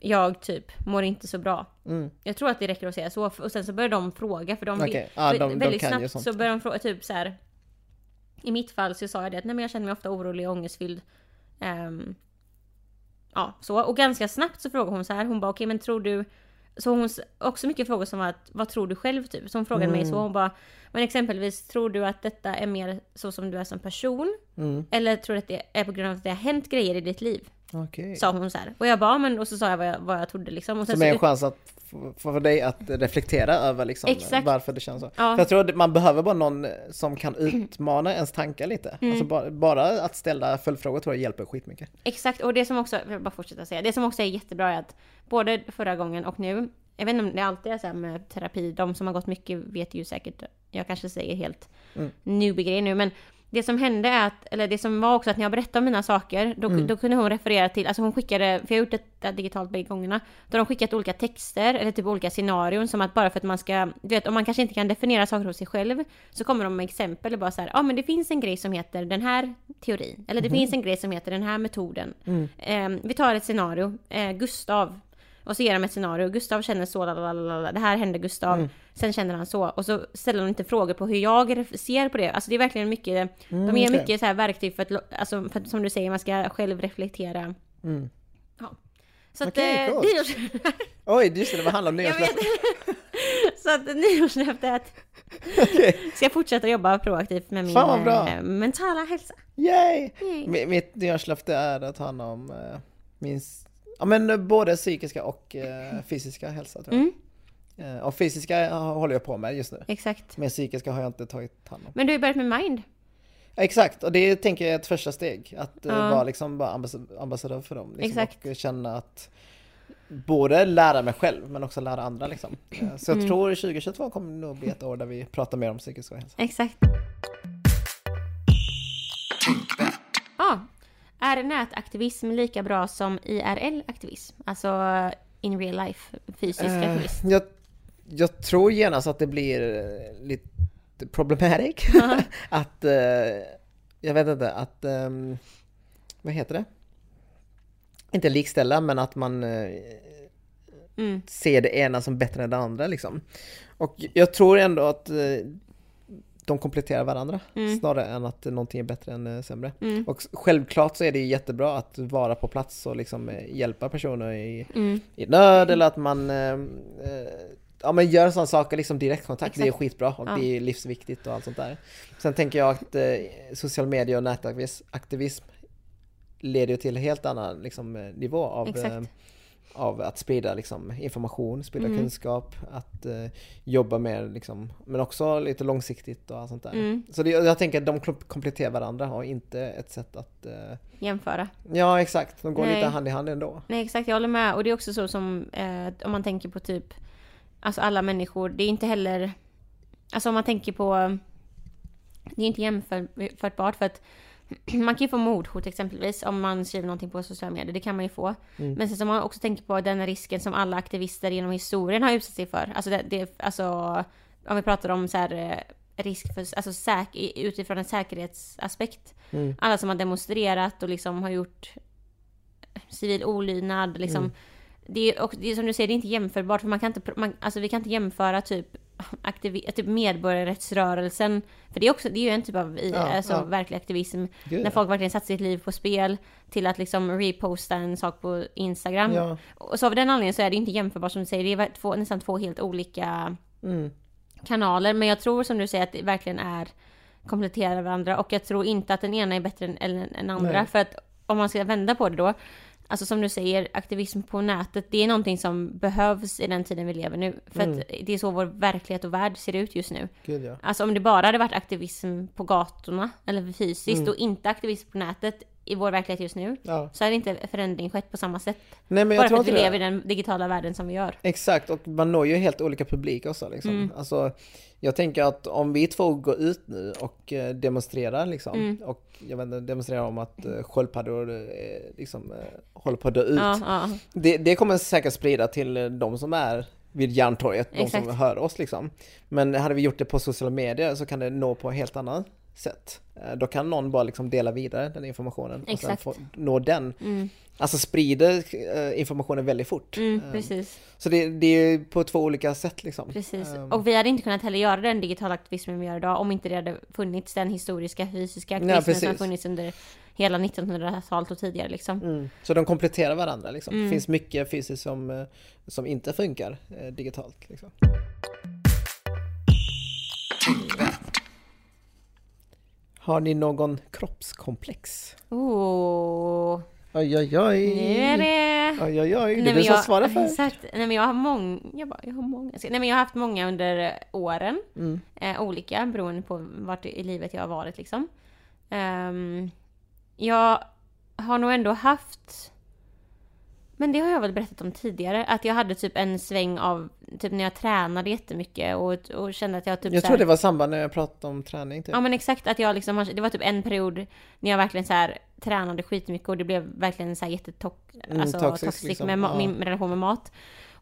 jag typ mår inte så bra. Mm. Jag tror att det räcker att säga så. Och sen så börjar de fråga, för de, Okej, ja, de- de väldigt ju snabbt så börjar de fråga typ så här. I mitt fall så sa jag det att nej men jag känner mig ofta orolig och ångestfylld. Ehm, ja, så. Och ganska snabbt så frågade hon så här. Hon bara okej men tror du... Så hon också mycket frågor som var att vad tror du själv typ? Så hon frågade mig så. Mm. Hon bara men exempelvis tror du att detta är mer så som du är som person? Mm. Eller tror du att det är på grund av att det har hänt grejer i ditt liv? Okej. Sa hon så här. Och jag bara "Ja, men och så sa jag vad jag, vad jag trodde liksom. Och sen Som är en så, chans att få- för dig att reflektera över liksom Exakt. varför det känns så. Ja. För jag tror att man behöver bara någon som kan utmana ens tankar lite. Mm. Alltså bara, bara att ställa följdfrågor tror jag hjälper skitmycket. Exakt, och det som också, jag bara fortsätta säga, det som också är jättebra är att både förra gången och nu, jag vet inte om det alltid är så här med terapi, de som har gått mycket vet ju säkert, jag kanske säger helt Mm. newbie-grejer nu, men det som hände är att, eller det som var också att när jag berättade om mina saker, då, Mm. då kunde hon referera till, alltså hon skickade, för jag har gjort detta digitalt bägge gångerna, då har de skickat olika texter eller typ olika scenarion som att bara för att man ska, du vet om man kanske inte kan definiera saker hos sig själv, så kommer de med exempel och bara så här, ja men det finns en grej som heter den här teorin, eller det finns en grej som heter den här metoden. Eh, vi tar ett scenario, eh, Gustav, och så ger de ett scenario, Gustav känner så, lalalala, det här hände Gustav, sen känner han så, och så ställer de inte frågor på hur jag ser på det. Alltså det är verkligen mycket, de ger okej. mycket så här verktyg för att, alltså för att, som du säger, man ska själv reflektera. Mm. Ja. Så att, Okej, eh, coolt. nyårs- Oj, just det, det handlar om nyårslöften. Så att nyårslöftet Okej, ska jag fortsätta jobba proaktivt med min eh, mentala hälsa. yay! Yay. Mi- Mitt nyårslöfte är att ta hand om eh, min, s- ja men eh, både psykiska och eh, fysiska hälsa tror jag. Mm, Eh, och fysiska håller jag på med just nu. exakt. Men psykiska har jag inte tagit hand om. Men du har ju börjat med Mind. Ja, Exakt, och det tänker jag är ett första steg. Att eh, Ja. vara liksom bara ambassa- ambassadör för dem. Liksom, Exakt. Och känna att både lära mig själv men också lära andra liksom. Eh, Så jag Mm. tror 2022 kommer nog bli ett år där vi pratar mer om psykisk ohälsa. Exakt. Är nätaktivism lika bra som IRL-aktivism? Alltså in real life, fysisk Eh, aktivism. jag, jag tror genast att det blir eh, lite problematic. Ja. att, eh, jag vet inte, att, ehm, vad heter det? Inte likställa men att man eh, Mm. ser det ena som bättre än det andra liksom. Och jag tror ändå att de kompletterar varandra Mm. snarare än att någonting är bättre än eh, sämre. Mm. Och självklart så är det jättebra att vara på plats och liksom eh, hjälpa personer i, Mm. i nöd eller att man eh, eh, ja, men gör sådana saker, liksom direktkontakt, det är Exakt. skitbra och Ja. det är livsviktigt och allt sånt där. Sen tänker jag att eh, social media och nätaktivism aktivism leder till en helt annan liksom, nivå av, Exakt. Av att sprida liksom, information, sprida Mm. kunskap, att eh, jobba med liksom, men också lite långsiktigt och allt sånt där. Mm. Så det, jag tänker att de kom- kompletterar varandra och inte ett sätt att eh, Jämföra. Ja exakt, de går Nej. lite hand i hand ändå. Nej exakt, jag håller med. Och det är också så som eh, om man tänker på typ Alltså alla människor, det är inte heller Alltså om man tänker på Det är inte jämförbart för att man kan ju få mordhot exempelvis om man skriver någonting på sociala medier. Det kan man ju få. Mm. Men sen så man också tänker på den risken som alla aktivister genom historien har utsatt sig för. Alltså, det, det, alltså om vi pratar om så här, eh, risk för, alltså säk, utifrån en säkerhetsaspekt. Mm. Alla som har demonstrerat och liksom har gjort civil olydnad liksom. Mm. Det är, och det är som du säger, det är inte jämförbart för man kan inte, man, alltså vi kan inte jämföra typ, aktivi, typ medborgarrättsrörelsen. För det är också, det är ju en typ av i, Ja, alltså, ja. verklig aktivism. Gud, När folk verkligen satt sitt liv på spel till att liksom reposta en sak på Instagram. ja. Och så av den anledningen så är det inte jämförbart som du säger, det är två, nästan två helt olika Mm. kanaler. Men jag tror som du säger att det verkligen är kompletterar varandra och jag tror inte att den ena är bättre än, än, än andra. Nej. För att om man ska vända på det då, alltså som du säger, aktivism på nätet, det är någonting som behövs i den tiden vi lever nu. För Mm. att det är så vår verklighet och värld ser ut just nu. Gud ja. Alltså om det bara hade varit aktivism på gatorna, eller fysiskt, Mm. och inte aktivism på nätet i vår verklighet just nu, ja. så hade inte förändring skett på samma sätt. Nej men bara jag för tror att vi inte lever i det. den digitala världen som vi gör. Exakt, och man når ju helt olika publik också liksom. Mm. Alltså, jag tänker att om vi två går ut nu och eh, demonstrerar liksom, Mm. och jag vet inte, demonstrerar om att eh, sköldpaddor eh, liksom håller på att dö ut. Ja, ja. Det, det kommer säkert sprida till de som är vid Järntorget, de som Exakt. hör oss liksom. Men hade vi gjort det på sociala medier så kan det nå på helt annan sätt. Eh, Då kan någon bara liksom dela vidare den informationen och Exakt. sen få, nå den. Mm, Alltså sprider eh, informationen väldigt fort. mm, Eh, precis. Så det, det är på två olika sätt liksom. Precis. Och vi hade inte kunnat heller göra den digitala aktivismen vi gör idag om inte det hade funnits den historiska fysiska Ja, aktivismen som har precis. funnits under hela 1900-talet och tidigare liksom. Mm. Så de kompletterar varandra liksom. Mm. Det finns mycket fysiskt som, som inte funkar digitalt. Liksom. Har ni någon kroppskomplex? Oh, Oj oj oj! nu är det... Oj oj oj, det Nej, är du som jag- svarar först. Exakt. Nej men jag har många, jag bara, jag har många. Nej men jag har haft många under åren. Mm. Eh, olika beroende på vart i livet jag har varit liksom. Ehm, jag har nog ändå haft men det har jag väl berättat om tidigare, att jag hade typ en sväng av, typ när jag tränade jättemycket och, och kände att jag typ Jag tror här- det var samband när jag pratade om träning typ. Ja men exakt att jag liksom, det var typ en period när jag verkligen så här tränade skitmycket och det blev verkligen så här jättetoxic, Mm, alltså toxic, toxic, liksom. med Ja. min relation med mat.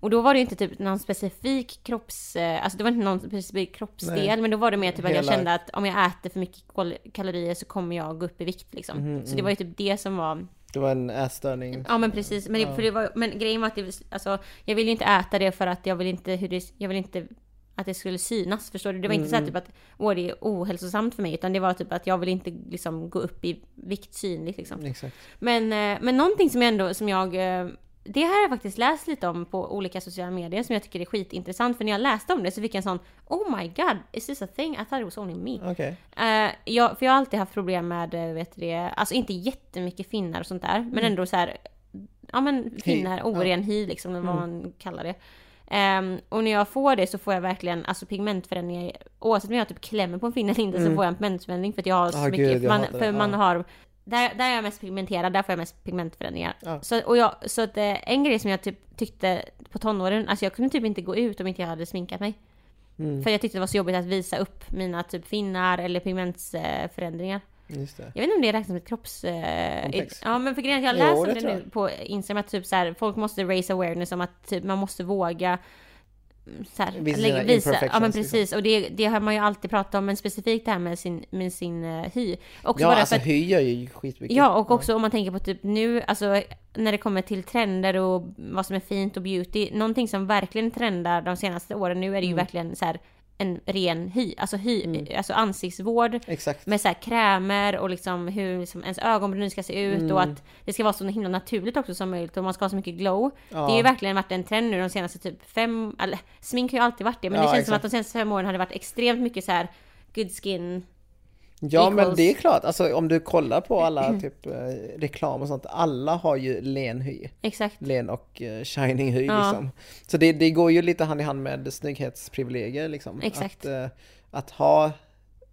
Och då var det ju inte typ någon specifik kropps, eh, alltså det var inte någon specifik kroppsdel, Nej. men då var det mer typ att jag Hela- kände att om jag äter för mycket kalorier så kommer jag gå upp i vikt liksom. Mhm, Så det var ju typ det som var Det var en ätstörning. Ja men precis, men, det, för det var, men grejen var att det, alltså, jag ville ju inte äta det för att jag vill inte, hur det, jag vill inte att det skulle synas, förstår du? Det var inte så här Mm. typ att åh det är ohälsosamt för mig, utan det var typ att jag vill inte liksom gå upp i vikt synligt liksom. Exakt. Men, eh, men någonting som jag ändå, som jag eh, det här har jag faktiskt läst lite om på olika sociala medier som jag tycker är skitintressant. För när jag läste om det så fick jag en sån Oh my god, is this a thing? I thought it was only me. Okej. Eh, jag, för jag har alltid haft problem med, eh, vet du det, alltså inte jättemycket finnar och sånt där, men ändå så här, ja men finnar, ja. oren hy liksom, eller vad Mm. man kallar det. Ehm, och när jag får det så får jag verkligen alltså pigmentförändringar, oavsett om jag typ klämmer på en finne eller inte så Mm. får jag en pigmentförändring för att jag har så Ah, mycket, gud, jag man, för det. man Ja. har där, där är jag mest pigmenterad, där får jag mest pigmentförändringar. Ja. Så, och jag, så att, eh, en grej som jag typ tyckte på tonåren, alltså jag kunde typ inte gå ut om inte jag hade sminkat mig. Mm. För jag tyckte det var så jobbigt att visa upp mina typ finnar eller pigmentsförändringar. Just det. Jag vet inte om det räknas som ett kropps... Eh, Komplex. ja men för grejen att jag Jo, läser det det, tror nu på Instagram att typ så här, folk måste raise awareness om att typ, man måste våga så här, Visa visa. Ja men liksom. precis, och det, det har man ju alltid pratat om, men specifikt det här med sin, med sin uh, hy. Också Ja, bara alltså för att, hy gör ju skitmycket. ja, och också om man tänker på typ nu, alltså när det kommer till trender och vad som är fint och beauty, någonting som verkligen trendar de senaste åren nu är det ju Mm. verkligen så här en ren hy, alltså hy, alltså ansiktsvård Exakt. med så krämer och liksom hur liksom ens ögonbryn ska se ut Mm. och att det ska vara så himla naturligt också som möjligt och man ska ha så mycket glow. Ja. Det har ju verkligen varit en trend nu de senaste typ fem, eller smink har ju alltid varit det men Ja, det känns som exakt. att de senaste fem åren har det varit extremt mycket så här good skin. Ja men equals- det är klart, alltså om du kollar på alla typ eh, reklam och sånt, alla har ju len hy. Exakt. Len och eh, shining hy Ja. liksom. Så det, det går ju lite hand i hand med snygghetsprivilegier liksom. Exakt. Att, eh, att ha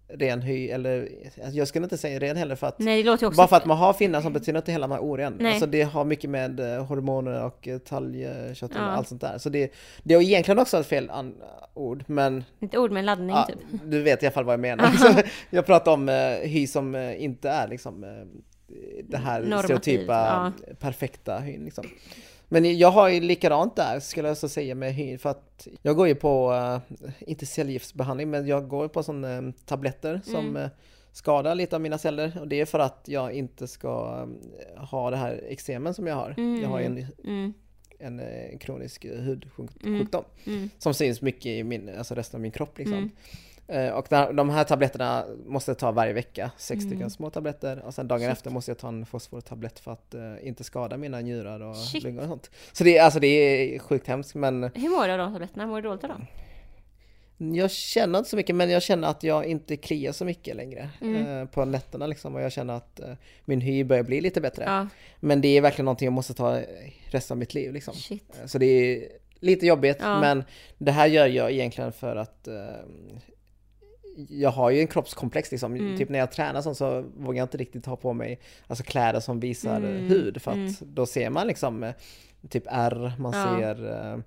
ren hy, eller alltså, jag skulle inte säga ren heller för att Nej bara för att man har finnar så betyder inte hela man är oren. Nej. Alltså det har mycket med eh, hormoner och eh, talgkött och Ja. allt sånt där. Så det, det är egentligen också ett fel an- ord, men Ett ord med en laddning Ja, typ. du vet i alla fall vad jag menar. Jag pratar om eh, hy som eh, inte är liksom eh, det här Normativ, stereotypa perfekta hyn liksom. Men jag har ju likadant där skulle jag så säga med hyn för att jag går ju på, eh, inte cellgiftsbehandling men jag går på sådana eh, tabletter som Mm. eh, skadar lite av mina celler och det är för att jag inte ska ha det här eksemen som jag har. Mm. Jag har en, Mm, en, kronisk hudsjukdom Mm. mm, som syns mycket i min, alltså resten av min kropp liksom. Eh, Och de här tabletterna måste jag ta varje vecka, sex Mm. stycken små tabletter och sen dagen Shit. efter måste jag ta en fosfortablett för att eh, inte skada mina njurar och Shit. lungor och sånt. Så det, är- alltså, det är sjukt hemskt men Hur mår du av de tabletterna? Mår du dåligt av dem? jag känner inte så mycket men jag känner att jag inte kliar så mycket längre Mm. eh, på nätterna liksom och jag känner att eh, min hy börjar bli lite bättre. Ja, Men det är verkligen någonting jag måste ta resten av mitt liv liksom. shit. Eh, Så det är lite jobbigt Ja. men det här gör jag egentligen för att eh, jag har ju en kroppskomplex liksom. Mm. Typ när jag tränar sånt så vågar jag inte riktigt ha på mig alltså kläder som visar Mm. hud för att Mm. då ser man liksom eh, typ ärr, man Ja. ser eh,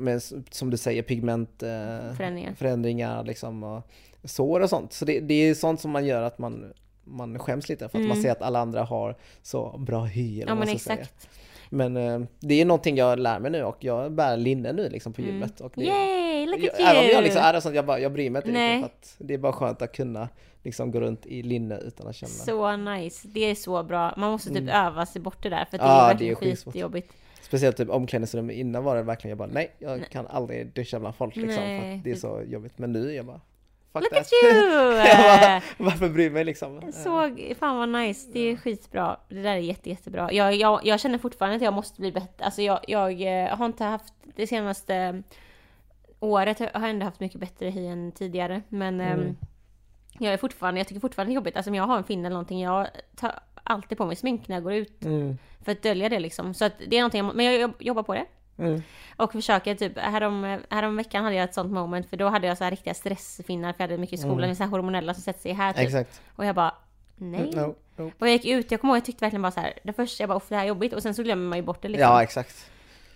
men, som du säger pigmentförändringar eh, Förändringar. liksom och sår och sånt. Så det, det är sånt som man gör att man man skäms lite för att man Mm. ser att alla andra har så bra hy eller Ja men ska säga. exakt. Men det är någonting jag lär mig nu och jag bär linne nu liksom på Mm. gymmet. Och det, Yay! Look at även om jag you. liksom är sånt, jag bara, jag bryr mig inte Nej. riktigt. För att det är bara skönt att kunna liksom gå runt i linne utan att känna. Så nice. Det är så bra. Man måste typ öva sig bort det där för att det Ja, är det verkligen är skitsvårt. skitjobbigt. Speciellt typ omklädningsrum innan var det verkligen, jag bara nej, jag kan aldrig duscha bland folk liksom. För Nej. att det är så jobbigt. Men nu är jag bara, fuck Look that. at you! Bara, Varför bry mig liksom? Så, fan vad nice, det är skitbra. Det där är jätte, jättebra. Jag, jag, jag känner fortfarande att jag måste bli bättre. Alltså jag, jag eh, har inte haft det senaste året har jag ändå haft mycket bättre hy än tidigare. Men ehm, Mm. jag är fortfarande, jag tycker fortfarande det är jobbigt. Alltså om jag har en finne eller någonting, jag tar alltid på mig smink när jag går ut. Mm. För att dölja det liksom. Så att det är någonting, jag, men jag jobb- jobbar på det. Mm. Och försöker typ, härom, härom veckan hade jag ett sånt moment för då hade jag så här riktiga stressfinnar för jag hade mycket i skolan, Mm. så här hormonella som sätter sig här typ. Exakt. Och jag bara, nej. Mm, no, no. Och jag gick ut, jag kommer ihåg jag tyckte verkligen bara så här, det första jag bara, "Uff, det här är jobbigt och sen så glömmer man ju bort det liksom. Ja, exakt.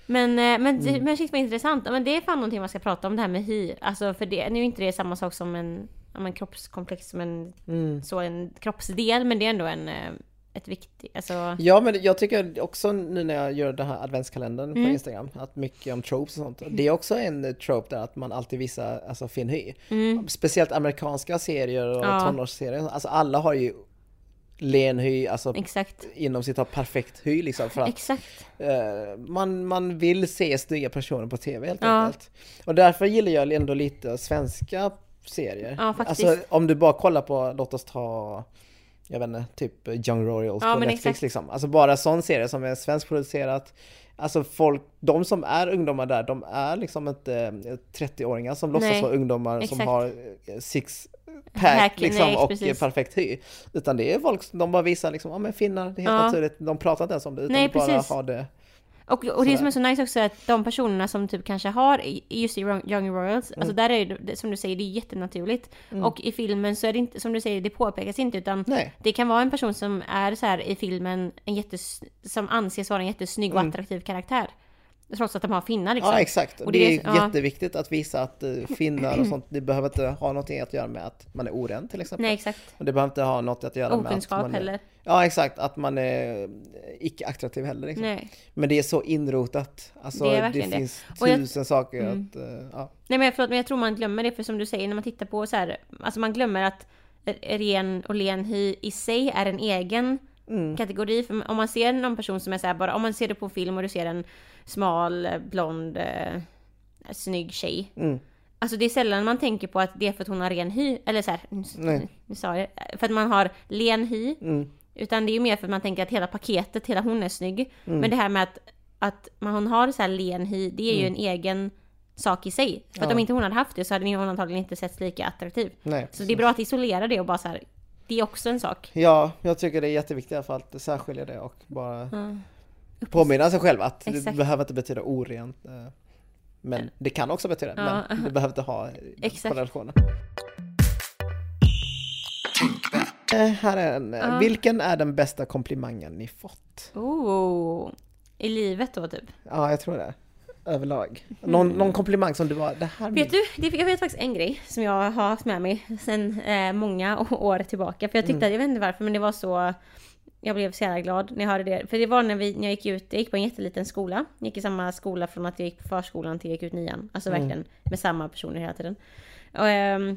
Men, eh, men, Mm. men shit vad intressant, men det är fan någonting man ska prata om det här med hy. Alltså för det, nu är inte det samma sak som en, men kroppskomplex, som en, Mm. så en kroppsdel, men det är ändå en, eh, ett viktigt, alltså. Ja men jag tycker också nu när jag gör den här adventskalendern på Mm. Instagram, att mycket om tropes och sånt. Det är också en trope där att man alltid visar alltså, fin hy. Mm, Speciellt amerikanska serier och Ja. tonårsserier. Alltså alla har ju len hy, alltså exakt. inom sitt perfekt hy liksom. För att Exakt. eh, man, man vill se snygga personer på TV helt Ja. enkelt. Och därför gillar jag ändå lite svenska serier. Ja, faktiskt. Alltså om du bara kollar på, låt oss ta jag vet inte, typ Young Royals Ja, på Netflix exakt. liksom. Alltså bara sån serie som är svenskproducerat. Alltså folk, de som är ungdomar där, de är liksom inte eh, 30-åringar som låtsas Nej, vara ungdomar som exakt. har eh, six pack Pack, liksom nej, och precis. perfekt hy. Utan det är folk som de bara visar liksom, ja men finnar, det är helt Ja. naturligt. De pratar inte ens om det utan Nej, bara precis. har det. Och, och det som är så nice också är att de personerna som typ kanske har, just i Young Royals, Mm. alltså där är det, som du säger, det är jättenaturligt. Och i filmen så är det inte, som du säger, det påpekas inte utan Nej. det kan vara en person som är så här i filmen, en jättes, som anses vara en jättesnygg och Mm. attraktiv karaktär. Trots att de har finnar liksom. Ja exakt, Och det, det är är- ja. jätteviktigt att visa att uh, finnar och sånt, det behöver inte ha någonting att göra med att man är oren till exempel. Nej exakt. Och det behöver inte ha något att göra med att Okunskap man är, heller. Ja exakt, att man är icke-attraktiv heller liksom. Nej. Men det är så inrotat. Alltså Det är det, verkligen det. finns Och jag- tusen saker Mm. att, eh, ja. Nej men förlåt, men jag tror man glömmer det för som du säger när man tittar på så här, alltså man glömmer att ren och len hy i sig är en egen Mm. kategori. För om man ser någon person som är så här bara, om man ser det på film och du ser en smal, eh, blond, eh, snygg tjej. Mm. Alltså det är sällan man tänker på att det är för att hon har ren hy, eller så här, nu, sa jag för att man har len hy. Mm. Utan det är ju mer för att man tänker att hela paketet, hela hon är snygg. Mm. Men det här med att, att man, hon har så här len hy, det är ju en egen sak i sig. För att Mm. Ja. om inte hon hade haft det så hade hon antagligen inte setts lika attraktiv. Nej. Så det är bra att isolera det och bara så här, det är också en sak. Ja, jag tycker det är jätteviktigt i alla fall att särskilja det och bara Ja. påminna sig själv att det Exakt. behöver inte betyda orent. eh, Men det kan också betyda, Ja. men det behöver inte ha Exakt. korrelationen. Eh, här är en. eh, Ja. Vilken är den bästa komplimangen ni fått? Oh, I livet då typ. Ja, jag tror det. Överlag. Någon, någon komplimang som du var, det här... Vet du, det, jag vet faktiskt en grej som jag har haft med mig sedan eh, många år tillbaka. För jag tyckte, Mm. jag vet inte varför, men det var så... Jag blev så jävla glad när jag hörde det. För det var när, vi, när jag gick ut, jag gick på en jätteliten skola. Jag gick i samma skola från att jag gick på förskolan till jag gick ut nian. Alltså Mm. verkligen med samma personer hela tiden. Och, ehm,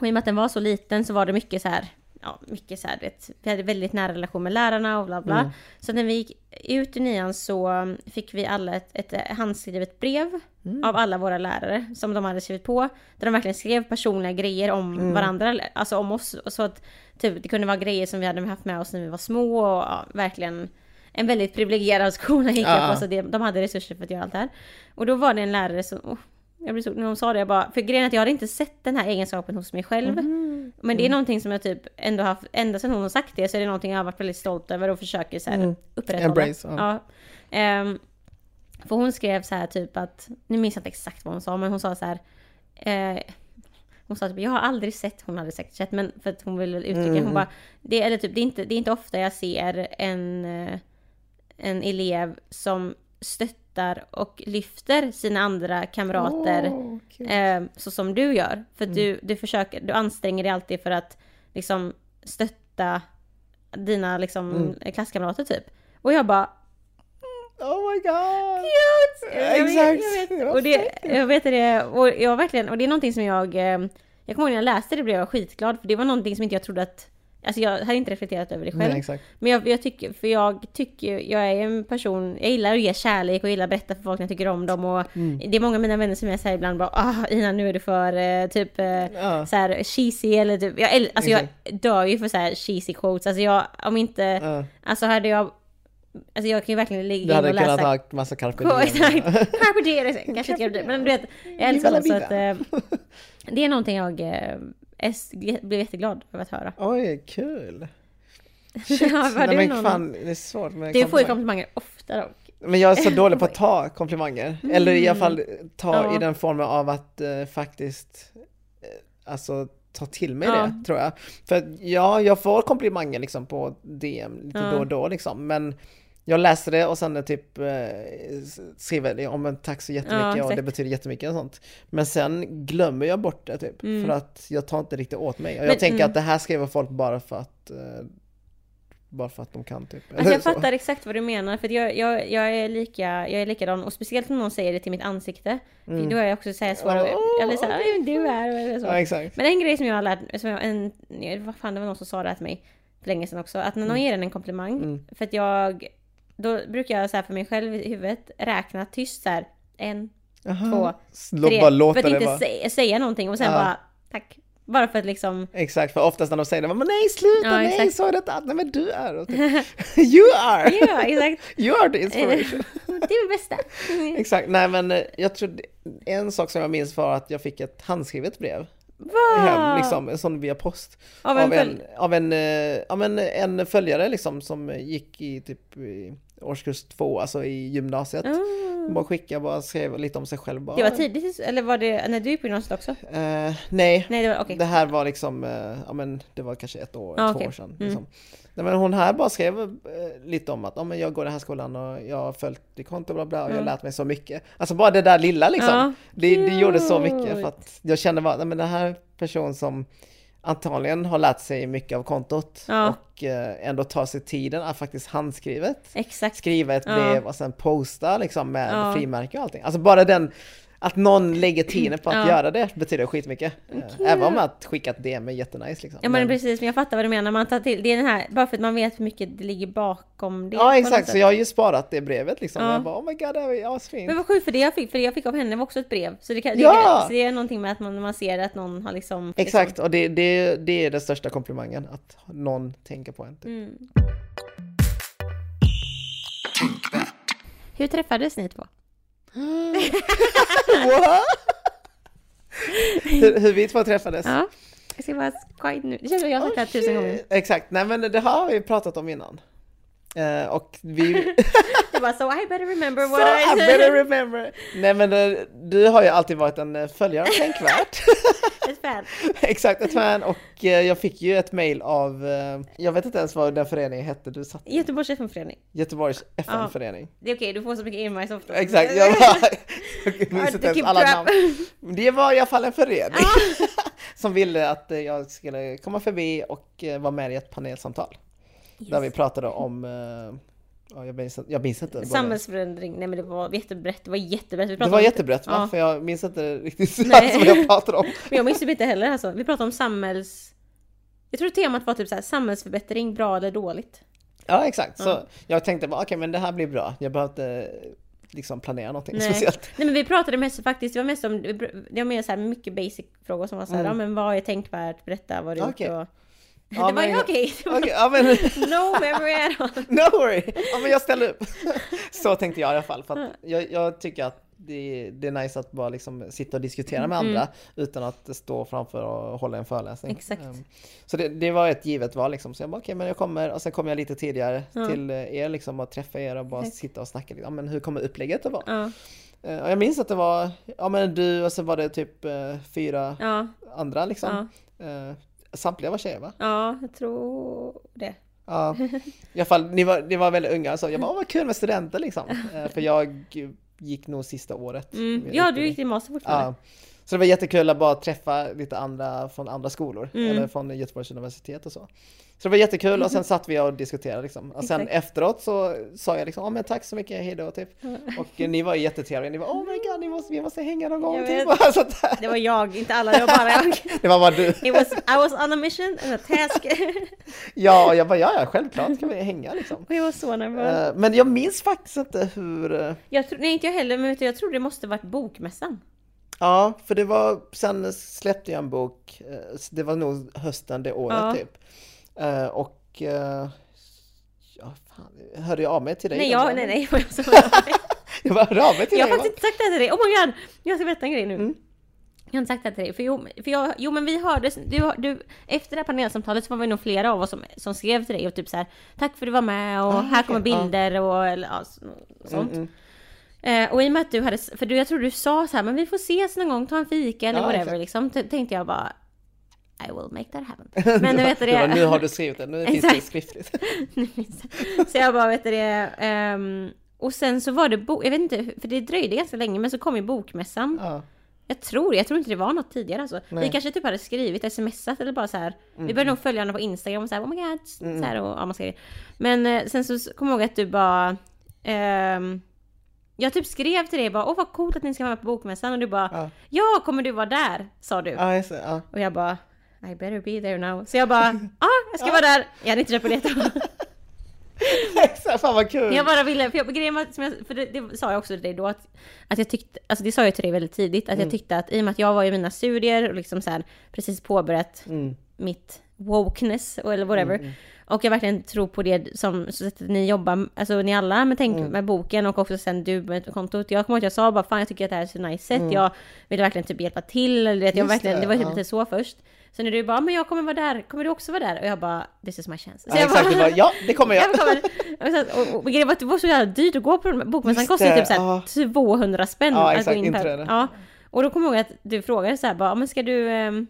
och i och med att den var så liten så var det mycket så här, ja mycket så här, vet, vi hade väldigt nära relation med lärarna och bla bla. Mm. Så när vi gick ut i nian så fick vi alla ett, ett handskrivet brev Mm. av alla våra lärare som de hade skrivit på. Där de verkligen skrev personliga grejer om Mm. varandra, alltså om oss. Så att typ, det kunde vara grejer som vi hade haft med oss när vi var små och ja, verkligen en väldigt privilegierad skola gick jag Ja. på. Så det, de hade resurser för att göra allt det här. Och då var det en lärare som, oh, jag blev så, när de sa det, jag bara, för grejen är att jag hade inte sett den här egenskapen hos mig själv. Mm. Men det är någonting som jag typ ändå haft, ända sedan hon har sagt det så är det någonting jag har varit väldigt stolt över och försöker så här Mm. upprätthålla. Embrace, ja. ja. Ehm, för hon skrev så här typ att, nu minns jag inte exakt vad hon sa, men hon sa så här. Eh, hon sa typ, jag har aldrig sett, hon hade säkert sett, men för att hon ville uttrycka, Mm. hon bara, det, eller typ, det, är inte, det är inte ofta jag ser en, eh, en elev som stöttar och lyfter sina andra kamrater kul. eh, så som du gör. För Mm. du, du försöker, du anstränger dig alltid för att liksom stötta dina liksom Mm. klasskamrater typ. Och jag bara Oh my god! Cute! Jag vet- Exakt! Jag vet, och, det, jag vet det, och jag verkligen, och det är någonting som jag... eh, Jag kommer ihåg när jag läste det blev jag skitglad, för det var någonting som inte jag trodde att... Alltså jag hade inte reflekterat över det själv. Nej, exakt. Men jag, jag tycker, för jag tycker, jag är en person, jag gillar att ge kärlek och gillar att berätta för folk när jag tycker om dem och Mm. det är många av mina vänner som jag säger ibland bara ah Ina nu är du för eh, typ eh, Ja. så här cheesy eller typ, jag, alltså jag dör ju för så här cheesy quotes, alltså jag, om inte, Ja. alltså hade jag, alltså jag kan ju verkligen ligga Du in hade och läsa kunnat ha massa carpe diem. Exakt! Carpe diem, kanske inte carpe diem, men du vet, jag älskar sånt så att eh, det är någonting jag s- blev jätteglad över att höra. Oj, kul! ja, var Nej men fan, det är svårt med Du får ju komplimanger. ofta dock. Men jag är så dålig på att ta komplimanger. Eller i alla fall ta Mm. Ja. i den formen av att eh, faktiskt eh, alltså ta till mig Ja. det, tror jag. För att, ja, jag får komplimanger liksom på DM lite Ja. då och då liksom, men jag läser det och sen typ eh, skriver om en tack så jättemycket Ja, och det betyder jättemycket och sånt. Men sen glömmer jag bort det typ, Mm. för att jag tar inte riktigt åt mig. Och jag Men, tänker mm. att det här skriver folk bara för att eh, bara för att de kan typ. Alltså jag Eller så. fattar exakt vad du menar, för jag, jag, jag, är lika, jag är likadan, och speciellt om någon säger det till mitt ansikte. Mm. Då är jag också såhär svår, jag blir såhär, "Oj, du är, eller så. Ja. Men en grej som jag har lärt som jag, en, vad fan det var någon som sa det här till mig för länge sedan också, att när någon ger en en komplimang, Mm. för att jag, då brukar jag så här för mig själv i huvudet räkna tyst så här, en, Aha. två, tre, bara för att inte vara. säga, säga någonting och sen Ja. bara, tack. Bara för att liksom, Exakt, för oftast när de säger det, men nej sluta, Ja, nej, exakt. så är det inte, nej men du är, typ, you are, ja exakt, you are the inspiration. det är det bästa. Exakt, nej men eh, jag tror en sak som jag minns var att jag fick ett handskrivet brev Wow! hem, liksom, en sån via post. Av en av, en, av, en, eh, av en, en följare liksom som gick i typ i årskurs två, alltså i gymnasiet. Ah. Bara skickade, bara skrev lite om sig själv. Bara, Det var tidigt, eller var det när du gick på gymnasiet också? Eh, nej, Nej det var okej. Det här var liksom, eh, ja men det var kanske ett år, Ah, två okej. år sedan. Mm. Liksom. Nej, men hon här bara skrev eh, lite om att ja, men jag går i den här skolan och jag har följt konto bla bla och jag har Mm. lärt mig så mycket. Alltså bara det där lilla liksom. Ja, det, det gjorde så mycket för att jag kände bara, nej men den här person som antagligen har lärt sig mycket av kontot Ja. och eh, ändå tar sig tiden att faktiskt handskrivet Exakt. skriva ett Ja. brev och sen posta liksom med Ja. frimärke och allting. Alltså bara den, att någon lägger tiden på att Ja. göra det betyder skitmycket. Eh, Även om att skicka ett DM är jättenice liksom. Ja men precis, men jag fattar vad du menar. Man tar till, det är den här, bara för att man vet hur mycket det ligger bakom det. Ja exakt, så jag har ju sparat det brevet liksom. Ja. Jag bara oh my god det är asfint. Men vad sjukt för det jag fick, för det jag fick av henne var också ett brev. Så det, kan, Ja! det, så det är någonting med att man, man ser att någon har liksom... Exakt, och det, det, det är den största komplimangen, att någon tänker på en. Typ. Mm. Hur träffades ni två? What? hur, hur vi två träffades? Ja. Jag ska bara quiet nu. Det känns som jag har sagt det här tusen gånger. Exakt, nej men det har vi pratat om innan. Eh, och vi... Det var så I better remember So what I I better said. remember. Nej men eh, du har ju alltid varit en eh, följare Tänkvärt. Ett fan. Exakt, ett fan och jag fick ju ett mail av, jag vet inte ens vad den föreningen hette du satt i. Göteborgs FN-förening. Göteborgs FN-förening. Det är okej, du får så mycket invites ofta. Exakt, jag, bara, jag minns inte ens alla track. namn. Det var i alla fall en förening som ville att jag skulle komma förbi och vara med i ett panelsamtal. Där vi pratade om, eh, ja, jag, minns, jag minns inte. Samhällsförändring, nej men det var jättebrett, det var jättebrett. Vi Det var jättebrett va? Ja. För jag minns inte riktigt Nej. vad jag pratade om. Men jag minns typ inte heller alltså. Vi pratade om samhälls... Jag tror temat var typ så här, samhällsförbättring, bra eller dåligt. Ja exakt, så Ja. jag tänkte bara okej men det här blir bra. Jag behöver inte liksom planera någonting Nej. speciellt. Nej men vi pratade mest faktiskt, det var mest om, det var mer så här mycket basic frågor som var så här, Mm. ja men vad är tänkvärt, berätta vad du gjort Okej. och... Ja, det var ju okej, var Okej, ja men no memory at all. no worry! Ja men jag ställer upp. Så tänkte jag i alla fall. För jag, jag tycker att det, det är nice att bara liksom sitta och diskutera med andra utan att stå framför och hålla en föreläsning. Mm. Exakt. Ehm, Så det, det var ett givet val liksom. Så jag bara okej men jag kommer och sen kommer jag lite tidigare Ja. till er liksom och träffa er och bara Exakt. sitta och snacka. Ja men hur kommer upplägget att vara? Ja, Eh, Och jag minns att det var, ja men du och så var det typ eh, fyra andra liksom. Samtliga var tjejer va? ja, jag tror det. Ja, i alla fall ni var, ni var väldigt unga så jag bara, vad kul med studenter liksom. Eh, För jag gick nog sista året. Mm. Ja, du gick till master fortfarande. Ja, Så det var jättekul att bara träffa lite andra från andra skolor, Mm. eller från Göteborgs universitet och så. Så det var jättekul och sen satt vi och diskuterade liksom. Och sen Exakt. efteråt så sa jag liksom, ja men tack så mycket, hejdå typ. Och eh, ni var jättetrevliga, ni var oh my god, ni måste, vi måste hänga någon gång Jag typ. vet. Och sånt där. Det var jag, inte alla, det var bara jag. Det var bara du. It was, I was on a mission and a task. Ja, och jag bara, ja ja, självklart kan vi hänga liksom. Och jag var så nervös. Eh, Men jag minns faktiskt inte hur, eh, Jag tror, nej inte jag heller, men vet du, jag tror det måste varit bokmässan. ja, för det var, sen släppte jag en bok, eh, det var nog hösten det året Ja. typ. Eh, Och, eh, ja fan, hörde jag av mig till dig? Nej, jag, nej, nej. Jag, bara hörde av mig till jag har dig. faktiskt inte sagt det här till dig. Oh my god! Jag ska berätta en grej nu. Mm. Jag har inte sagt det här till dig. För jo, för jag, jo men vi hördes, du, du, efter det här panelsamtalet så var vi nog flera av oss som, som skrev till dig och typ så här Tack för att du var med och Ah, här okej, kommer bilder och eller, ja, så- sånt. Mm, Eh, och i och med att du hade, för du, jag tror du sa så här, men vi får ses någon gång, ta en fika eller Ja, whatever exakt. liksom. T- tänkte jag bara I will make that happen. Men du vet det var, det. nu har du skrivit det, nu finns det skriftligt. Så jag bara, vet du det. ehm, och sen så var det, bo- jag vet inte, för det dröjde ganska länge, men så kom ju bokmässan. Ja. Jag tror, jag tror inte det var något tidigare alltså. Vi kanske typ hade skrivit, smsat eller bara så här. Vi började nog följa varandra på Instagram och så här, oh my god, så här och ja. Men eh, sen så kommer jag ihåg att du bara, ehm, jag typ skrev till dig bara, åh vad coolt att ni ska vara med på bokmässan och du bara, Ja. ja kommer du vara där? Sa du. Ja, just det, ja. Och jag bara, I better be there now. Så jag bara, ja jag ska vara där. Jag hade inte köpt biljetter. Exakt, fan vad kul! Jag bara ville, för jag, grejen var, som jag, för det, det sa jag också till dig då att, att jag tyckte, alltså det sa jag till dig väldigt tidigt, att jag tyckte att i och med att jag var i mina studier och liksom så här, precis påbörjat Mm. mitt wokeness eller whatever. Och jag verkligen tror på det som så att ni jobbar, alltså ni alla med, tänk, med boken och också sen du med kontot. Jag kommer ihåg att jag sa bara fan jag tycker att det här är så nice sätt. Jag vill verkligen typ hjälpa till. Eller, vet, jag verkligen, det, det var typ ja. lite så först. Så när du bara, men jag kommer vara där, kommer du också vara där? Och jag bara, this is my chance. Så Ja, jag exakt, du bara, ja det kommer jag! jag kommer, och, och, grejen var att det var så jävla dyrt att gå på bokmässan. Kostade det, typ såhär 200 spänn Ja, att exakt, gå in inträde. Ja. Och då kommer jag ihåg att du frågade såhär bara, men ska du... ehm,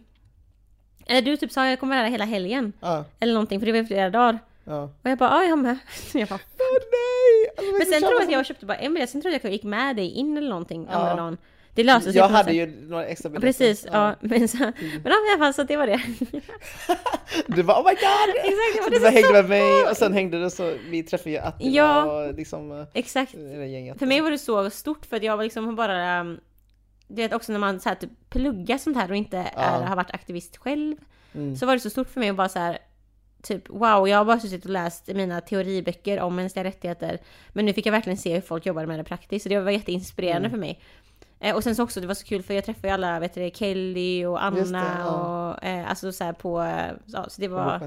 eller du typ sa jag kommer vara där hela helgen. Ja, Eller någonting, för det var ju flera dagar. ja. Och jag bara, ja jag är med. Jag bara, Åh nej! Alltså, men sen tror jag att jag köpte bara en biljett, sen tror jag att jag gick med dig in eller någonting Ja. andra dagen. Det löste sig Jag hade ju några extra Ja, biljetter. Precis, ja. Men, så, men ja, i alla fall så det var det. Du bara oh my god! Exakt, det var du bara hängde med mig och sen hängde du så, vi träffade ju Attila Ja. och liksom eh, Exakt. gänget. För mig var det så stort för att jag var liksom bara... um, Du vet också när man så här, typ pluggar sånt här och inte är, har varit aktivist själv. Mm. Så var det så stort för mig att bara så här, Typ wow, jag har bara suttit och läst mina teoriböcker om mänskliga rättigheter. Men nu fick jag verkligen se hur folk jobbade med det praktiskt. Så det var jätteinspirerande Mm. för mig. Eh, och sen så också, det var så kul för jag träffade ju alla, vet du, Kelly och Anna det, ja. och eh, alltså så här på, eh, ja, så det var...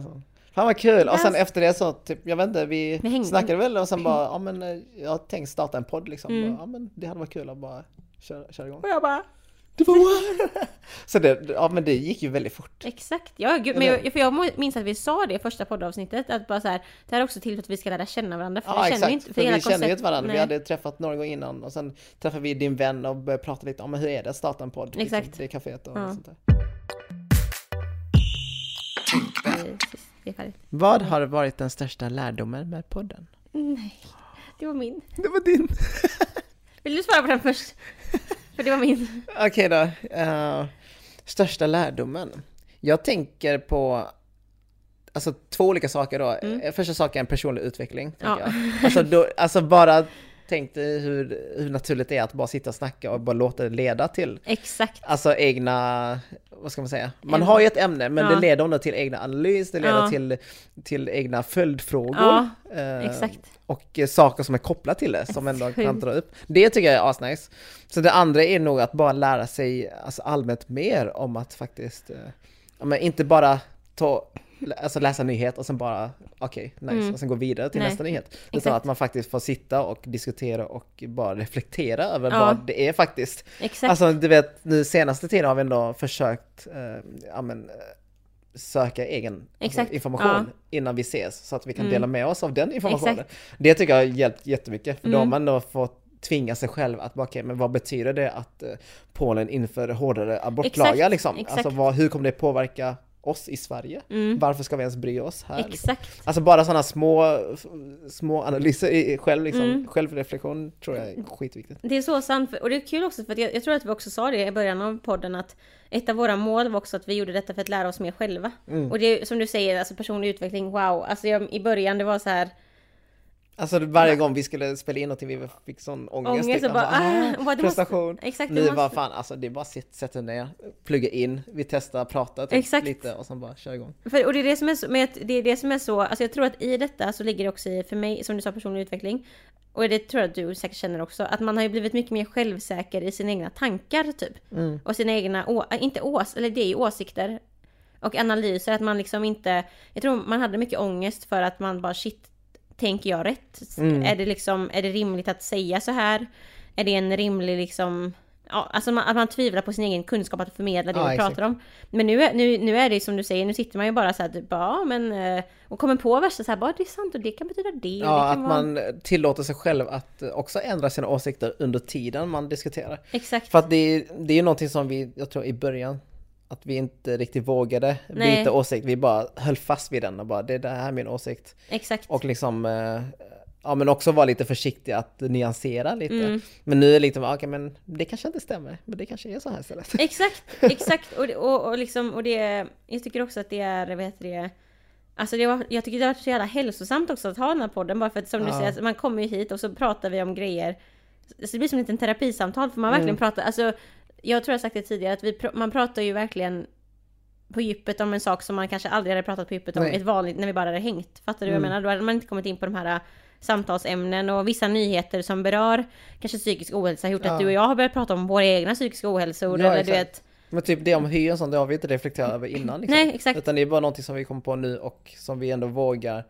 Fan vad kul! Och sen efter det så, typ, jag vet inte, vi, Vi snackade väl och sen bara, ja men eh, jag har tänkt starta en podd liksom. Mm. Ja men det hade varit kul att bara köra, köra igång. Och jag bara, Du bara, "What?" Så det, ja men det gick ju väldigt fort. Exakt, ja gud, men jag, för jag minns att vi sa det i första poddavsnittet, att bara så här, det här är också till för att vi ska lära känna varandra, för Ja vi känner exakt, inte, för, vi hela kände ju koncept- inte varandra. Vi nej. hade träffat några gånger innan och sen träffade vi din vän och började prata lite om hur är det att starta en podd. Liksom, Exakt. det kaféet och Ja. sånt där. Det. Vad har varit den största lärdomen med podden? Nej, det var min. Det var din. Vill du svara på den först? För det var min. Okej då. eh, största lärdomen. Jag tänker på Alltså två olika saker då. Eh, Första saken är en personlig utveckling. Mm. Ja. Alltså, då, alltså bara tänk dig hur, hur naturligt det är att bara sitta och snacka och bara låta det leda till Exakt. Alltså egna, vad ska man säga? Man har ju ett ämne men Ja. det leder ändå till egna analys, det leder Ja. till, till egna följdfrågor. Ja, eh, exakt. Och eh, saker som är kopplat till det som ändå kan dra upp. Det tycker jag är asnice. Så det andra är nog att bara lära sig alltså, allmänt mer om att faktiskt, eh, men inte bara ta, alltså läsa nyhet och sen bara okej, nice, Mm. och sen gå vidare till Nej, nästa nyhet. Utan att man faktiskt får sitta och diskutera och bara reflektera över Ja. vad det är faktiskt. Exakt. Alltså du vet, nu senaste tiden har vi ändå försökt eh, ja, men, eh, söka egen alltså, information innan vi ses så att vi kan Mm. dela med oss av den informationen. Exakt. Det tycker jag har hjälpt jättemycket för då har Mm. man då fått tvinga sig själv att bara, okej, men vad betyder det att eh, Polen inför hårdare abortlagar Exakt, liksom? exakt. Alltså vad, hur kommer det påverka oss i Sverige. Mm. Varför ska vi ens bry oss här? liksom? Exakt. Alltså bara sådana små, små analyser själv, liksom, Mm. självreflektion tror jag är skitviktigt. Det är så sant, och det är kul också för att jag, jag tror att vi också sa det i början av podden att ett av våra mål var också att vi gjorde detta för att lära oss mer själva. Mm. Och det är som du säger, alltså personlig utveckling, wow. Alltså jag, i början det var så här Alltså varje gång vi skulle spela in någonting, vi fick sån ångest. ångest liksom. och bara, ah, ah, vad det prestation. Måste, exakt, Nu var fan, alltså det är bara att sätta ner, plugga in, vi testar, pratar typ Exakt. lite och sen bara kör igång. För, och det är det som är så, men det är det som är så, alltså jag tror att i detta så ligger det också i, för mig, som du sa, personlig utveckling. Och det tror jag att du säkert känner också, att man har ju blivit mycket mer självsäker i sina egna tankar typ. Mm. Och sina egna, å, äh, inte ås, eller det är ju åsikter. Och analyser, att man liksom inte, jag tror man hade mycket ångest för att man bara shit, tänker jag rätt? Mm. Är det liksom, är det rimligt att säga så här? Är det en rimlig liksom, ja, alltså man, att man tvivlar på sin egen kunskap att förmedla det Ja, exakt. pratar om. Men nu, nu, nu är det som du säger, nu sitter man ju bara så här, typ, ja men, eh, och kommer på värsta så här, bara det är sant och det kan betyda det. Ja, det att vara... man tillåter sig själv att också ändra sina åsikter under tiden man diskuterar. Exakt. För att det, det är ju någonting som vi, jag tror i början, att vi inte riktigt vågade Nej. byta åsikt. Vi bara höll fast vid den och bara, det där är min åsikt. Exakt. Och liksom, eh, ja men också vara lite försiktig att nyansera lite. Mm. Men nu är det liksom, okej men det kanske inte stämmer, men det kanske är så här istället. Exakt, exakt. Och, och, och liksom, och det, jag tycker också att det är, vad heter det, Alltså det var, jag tycker det har varit så jävla hälsosamt också att ha den här podden bara för att som du Ja. säger, alltså man kommer ju hit och så pratar vi om grejer. Så det blir som en liten terapisamtal för man verkligen Mm. pratar, alltså jag tror jag sagt det tidigare att vi, pr- man pratar ju verkligen på djupet om en sak som man kanske aldrig hade pratat på djupet om Nej. ett vanligt, när vi bara hade hängt. Fattar du vad Mm. jag menar? Då hade man inte kommit in på de här äh, samtalsämnen och vissa nyheter som berör kanske psykisk ohälsa har gjort Ja. att du och jag har börjat prata om våra egna psykiska ohälsor Ja, eller du exakt. vet Men typ det om hy och sånt, det har vi inte reflekterat över innan liksom. Nej, exakt. Utan det är bara någonting som vi kommer på nu och som vi ändå vågar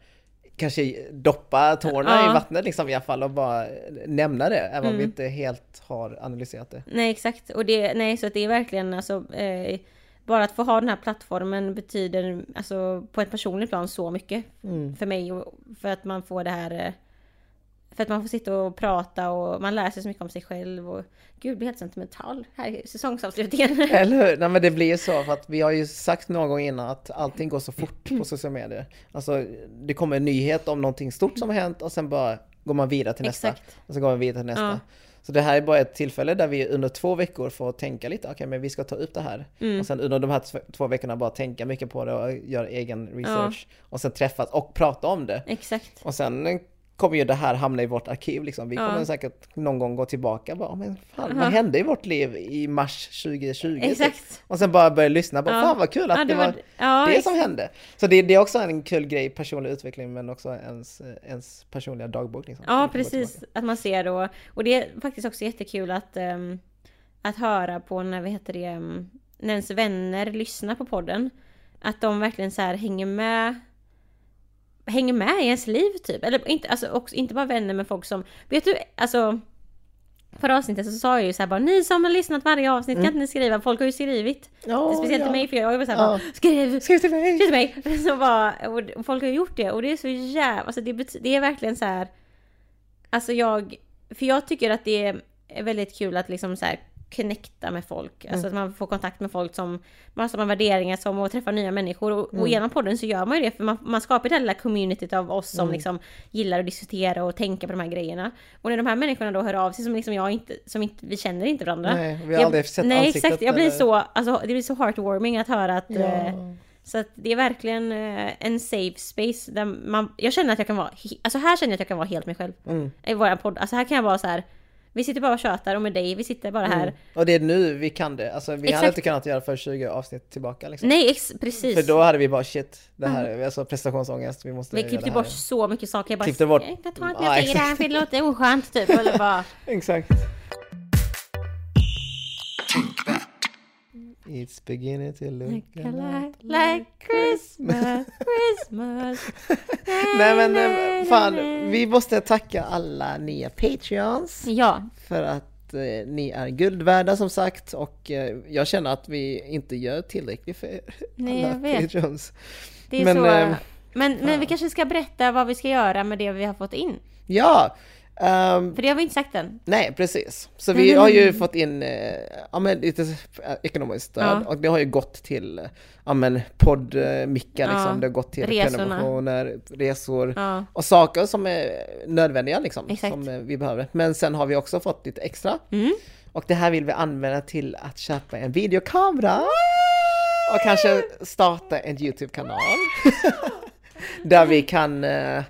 kanske doppa tårna Ja. i vattnet liksom i alla fall och bara nämna det, även om vi Mm. inte helt har analyserat det. Nej exakt, och det, nej så det är verkligen alltså eh, Bara att få ha den här plattformen betyder alltså på ett personligt plan så mycket Mm. för mig för att man får det här eh, För att man får sitta och prata och man lär sig så mycket om sig själv och Gud, blir helt sentimental här i säsongsavslutningen. Eller hur? Nej men det blir ju så för att vi har ju sagt någon gång innan att allting går så fort på sociala medier. Alltså det kommer en nyhet om någonting stort som har hänt och sen bara går man vidare till nästa. Exakt. Och så går man vidare till nästa. Ja. Så det här är bara ett tillfälle där vi under två veckor får tänka lite, okej men vi ska ta upp det här. Mm. Och sen under de här tv- två veckorna bara tänka mycket på det och göra egen research. Och sen träffas och prata om det. Exakt. Och sen kommer ju det här hamna i vårt arkiv liksom. Vi Ja. kommer säkert någon gång gå tillbaka och bara, men fan, Ja. vad hände i vårt liv i mars 2020? typ? Exakt. Och sen bara börja lyssna, bara, Ja. fan vad kul att Ja, det var ja, det ex- som hände. Så det, det är också en kul grej, personlig utveckling, men också ens, ens personliga dagbok. Liksom. Ja precis, att man ser då. Och det är faktiskt också jättekul att, ehm, att höra på när, vad heter det, um, när ens vänner lyssnar på podden. Att de verkligen så här hänger med hänger med i ens liv typ. Eller inte, alltså, också, inte bara vänner med folk som, vet du, alltså Förra avsnittet så sa jag ju så här bara ni som har lyssnat varje avsnitt kan inte ni skriva? Folk har ju skrivit. Ja, Speciellt ja. till mig för jag var så här Ja. bara, skriv! Skriv till mig! Skriv till mig! Så bara, och folk har gjort det och det är så jävla, alltså det, det är verkligen så här. Alltså jag, för jag tycker att det är väldigt kul att liksom så här connecta med folk. Alltså att man får kontakt med folk som man har samma värderingar som och träffa nya människor. Och, och genom podden så gör man ju det för man, man skapar det här lilla communityt av oss som liksom gillar att diskutera och tänka på de här grejerna. Och när de här människorna då hör av sig som liksom jag inte, som inte, vi känner inte varandra. Nej, vi har Jag- aldrig sett Nej exakt, jag blir eller- så, alltså det blir så heartwarming att höra att Ja. eh, så att det är verkligen eh, en safe space där man, jag känner att jag kan vara, alltså här känner jag att jag kan vara helt mig själv. Mm. I våran podd, alltså här kan jag vara så här. Vi sitter bara och tjötar och med dig, vi sitter bara här. Mm. Och det är nu vi kan det. Alltså vi hade Exakt. inte kunnat göra för 20 avsnitt tillbaka liksom. Nej, ex- precis. För då hade vi bara shit, det här är alltså prestationsångest, vi måste vi klippte bort så mycket saker. Jag bara, Klippte bort- "Eh, Jag tar inte säger det här för det låter oskönt typ. Eller bara, Exakt. It's beginning to look like, lot like Christmas, Christmas. Nej men eh, fan, vi måste tacka alla nya Patreons Ja, för att eh, ni är guld värda som sagt och eh, jag känner att vi inte gör tillräckligt för Nej, alla jag vet. Patreons. det är Men, så. eh, men, men vi kanske ska berätta vad vi ska göra med det vi har fått in. Ja! Ehm, För det har vi inte sagt än. nej, precis. Så vi har ju fått in eh, ja, men lite eh, ekonomiskt stöd Ja. och det har ju gått till eh, ja, men poddmickar Ja. liksom. Det har gått till Resorna. prenumerationer, resor Ja. och saker som är nödvändiga liksom. Exakt. Som eh, vi behöver. Men sen har vi också fått lite extra. Mm. Och det här vill vi använda till att köpa en videokamera. Och kanske starta en YouTube-kanal. Där vi kan, eh,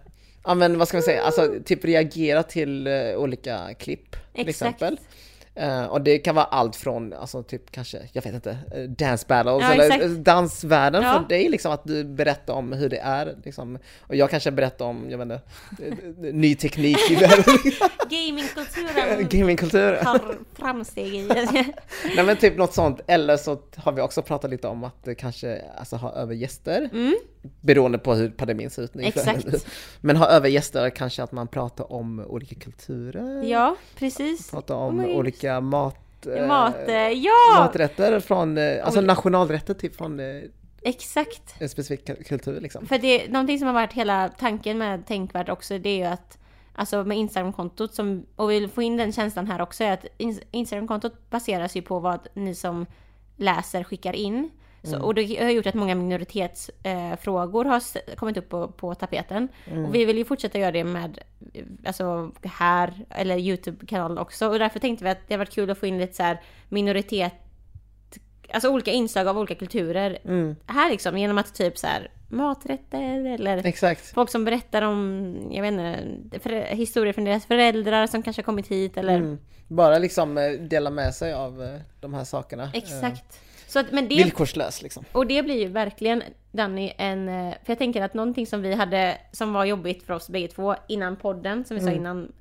ja men vad ska man säga, alltså typ reagera till eh, olika klipp till Exakt. exempel. Eh, och det kan vara allt från, alltså typ kanske, jag vet inte, eh, dance battles Ja, eller exakt. eh, dansvärlden Ja. för dig liksom att du berättar om hur det är liksom. Och jag kanske berättar om, jag vet inte, ny teknik i världen. Gamingkulturen Gamingkultur. tar framsteg i... Nej men typ något sånt, eller så har vi också pratat lite om att kanske alltså, ha över gäster. Mm. Beroende på hur pandemin ser ut nu. Exakt. Men ha över gäster kanske att man pratar om olika kulturer. Ja, precis. Prata om Oh my olika mat... eh, Mat, eh, ja! Maträtter från, eh, alltså Ol- nationalrätter typ från eh, Exakt. en specifik ku- kultur liksom. För det, någonting som har varit hela tanken med Tänkvärt också, det är ju att Alltså med Instagramkontot som, och vi vill få in den känslan här också, är att Ins- Instagramkontot baseras ju på vad ni som läser skickar in. Så, och det har gjort att många minoritetsfrågor eh, har kommit upp på, på tapeten. Och vi vill ju fortsätta göra det med, eh, alltså här, eller YouTube-kanalen också. Och därför tänkte vi att det har varit kul att få in lite så här minoritet, alltså olika inslag av olika kulturer Mm, här liksom genom att typ så här maträtter eller exakt. folk som berättar om, jag vet inte, för, historier från deras föräldrar som kanske har kommit hit eller Mm. Bara liksom eh, dela med sig av de här sakerna. Exakt. Så att, men det, Villkorslös liksom. och det blir ju verkligen Danny en, eh, för jag tänker att någonting som vi hade som var jobbigt för oss bägge två innan podden, som vi sa innan,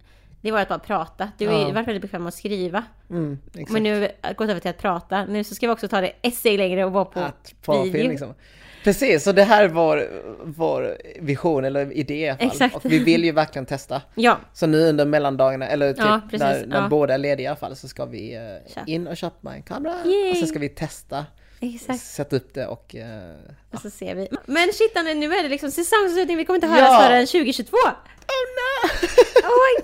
det var att bara prata. Du har Mm. Ja. varit väldigt bekväm med att skriva. Mm. Men nu har gått över till att prata. Nu så ska vi också ta det steg längre och vara på att på video. film liksom. Precis, så det här är vår, vår vision eller idé i alla fall. Exakt. Och vi vill ju verkligen testa. Ja, Så nu under mellandagarna, eller typ Ja, precis, när, när ja. båda är lediga i alla fall, så ska vi Köp. in och köpa en kamera. Yay. Och sen ska vi testa, exakt. sätta upp det och... eh, Och så ser vi. Men shit Anne, nu är det liksom säsongsavslutning, vi kommer inte höras Ja. förrän 2022! oh no! Oh my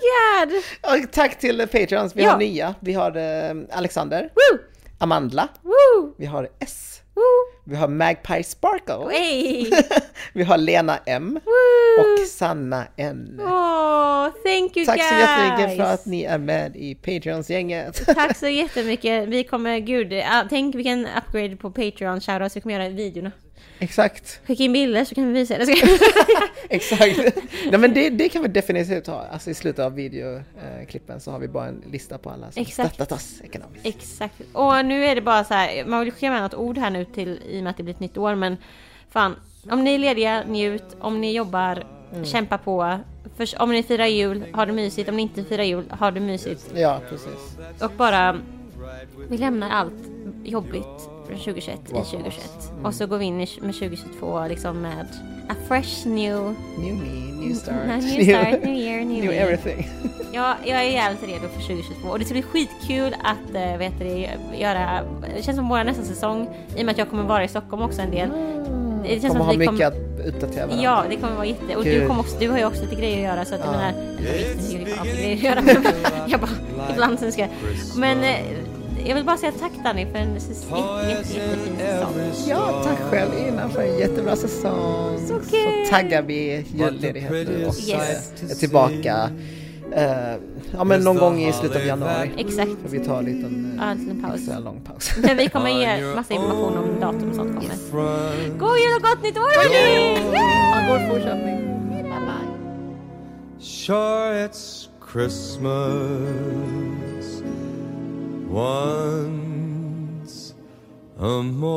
god! och tack till Patreons, vi har nya. Vi har eh, Alexander, Woo! Amandla, Woo! vi har S, Woo! Vi har Magpie Sparkle, Hey! vi har Lena M Woo! och Sanna N. Åh, thank you Tack guys! så jättemycket för att ni är med i Patreons-gänget. Tack så jättemycket. Vi kommer, gud, tänk vilken upgrade på Patreon shoutout vi kommer göra i videorna. Exakt, Skicka in bilder så kan vi visa det. exakt. Nej men det, det kan vi definitivt ha. Alltså i slutet av videoklippen så har vi bara en lista på alla som Exakt. oss ekonomiskt. Exakt. Och nu är det bara så här, man vill skicka med något ord här nu till, i och med att det blir ett nytt år, men fan, om ni är lediga, njut. Om ni jobbar, Mm. kämpa på. För, om ni firar jul, ha det mysigt. Om ni inte firar jul, ha det mysigt. Ja, precis. Och bara, vi lämnar allt jobbigt från 2021 i 2021. Och så går vi in i, med 2022 liksom med a fresh new, New me, new start. new start, new year, new, new everything. Ja, jag är jävligt redo för 2022 och det ska bli skitkul att äh, vet du, göra, det känns som vår nästa säsong i och med att jag kommer vara i Stockholm också en del. Det känns som kommer att ha mycket kommer- att uppdatera varandra. Ja, det kommer vara jätte... Och du, kommer också, du har ju också lite grejer att göra så att jag Ja. menar... Jag jag bara... Ibland sen ska jag... Men eh, jag vill bara säga tack Danny för en jätte, jätte, jättefin säsong. Ja, tack själv Ina för en jättebra säsong. Så kul. taggar vi julledighet nu och Yes. eh, är tillbaka eh, ja, men någon gång i slutet av januari. Exakt. Får vi ta en liten, Ja, eh, en liten paus. extra lång paus. Men vi kommer ge massa information om datum och sånt kommer. God jul och gott nytt år hörni! Ha god fortsättning. Bye bye. Sure, it's Christmas once a more.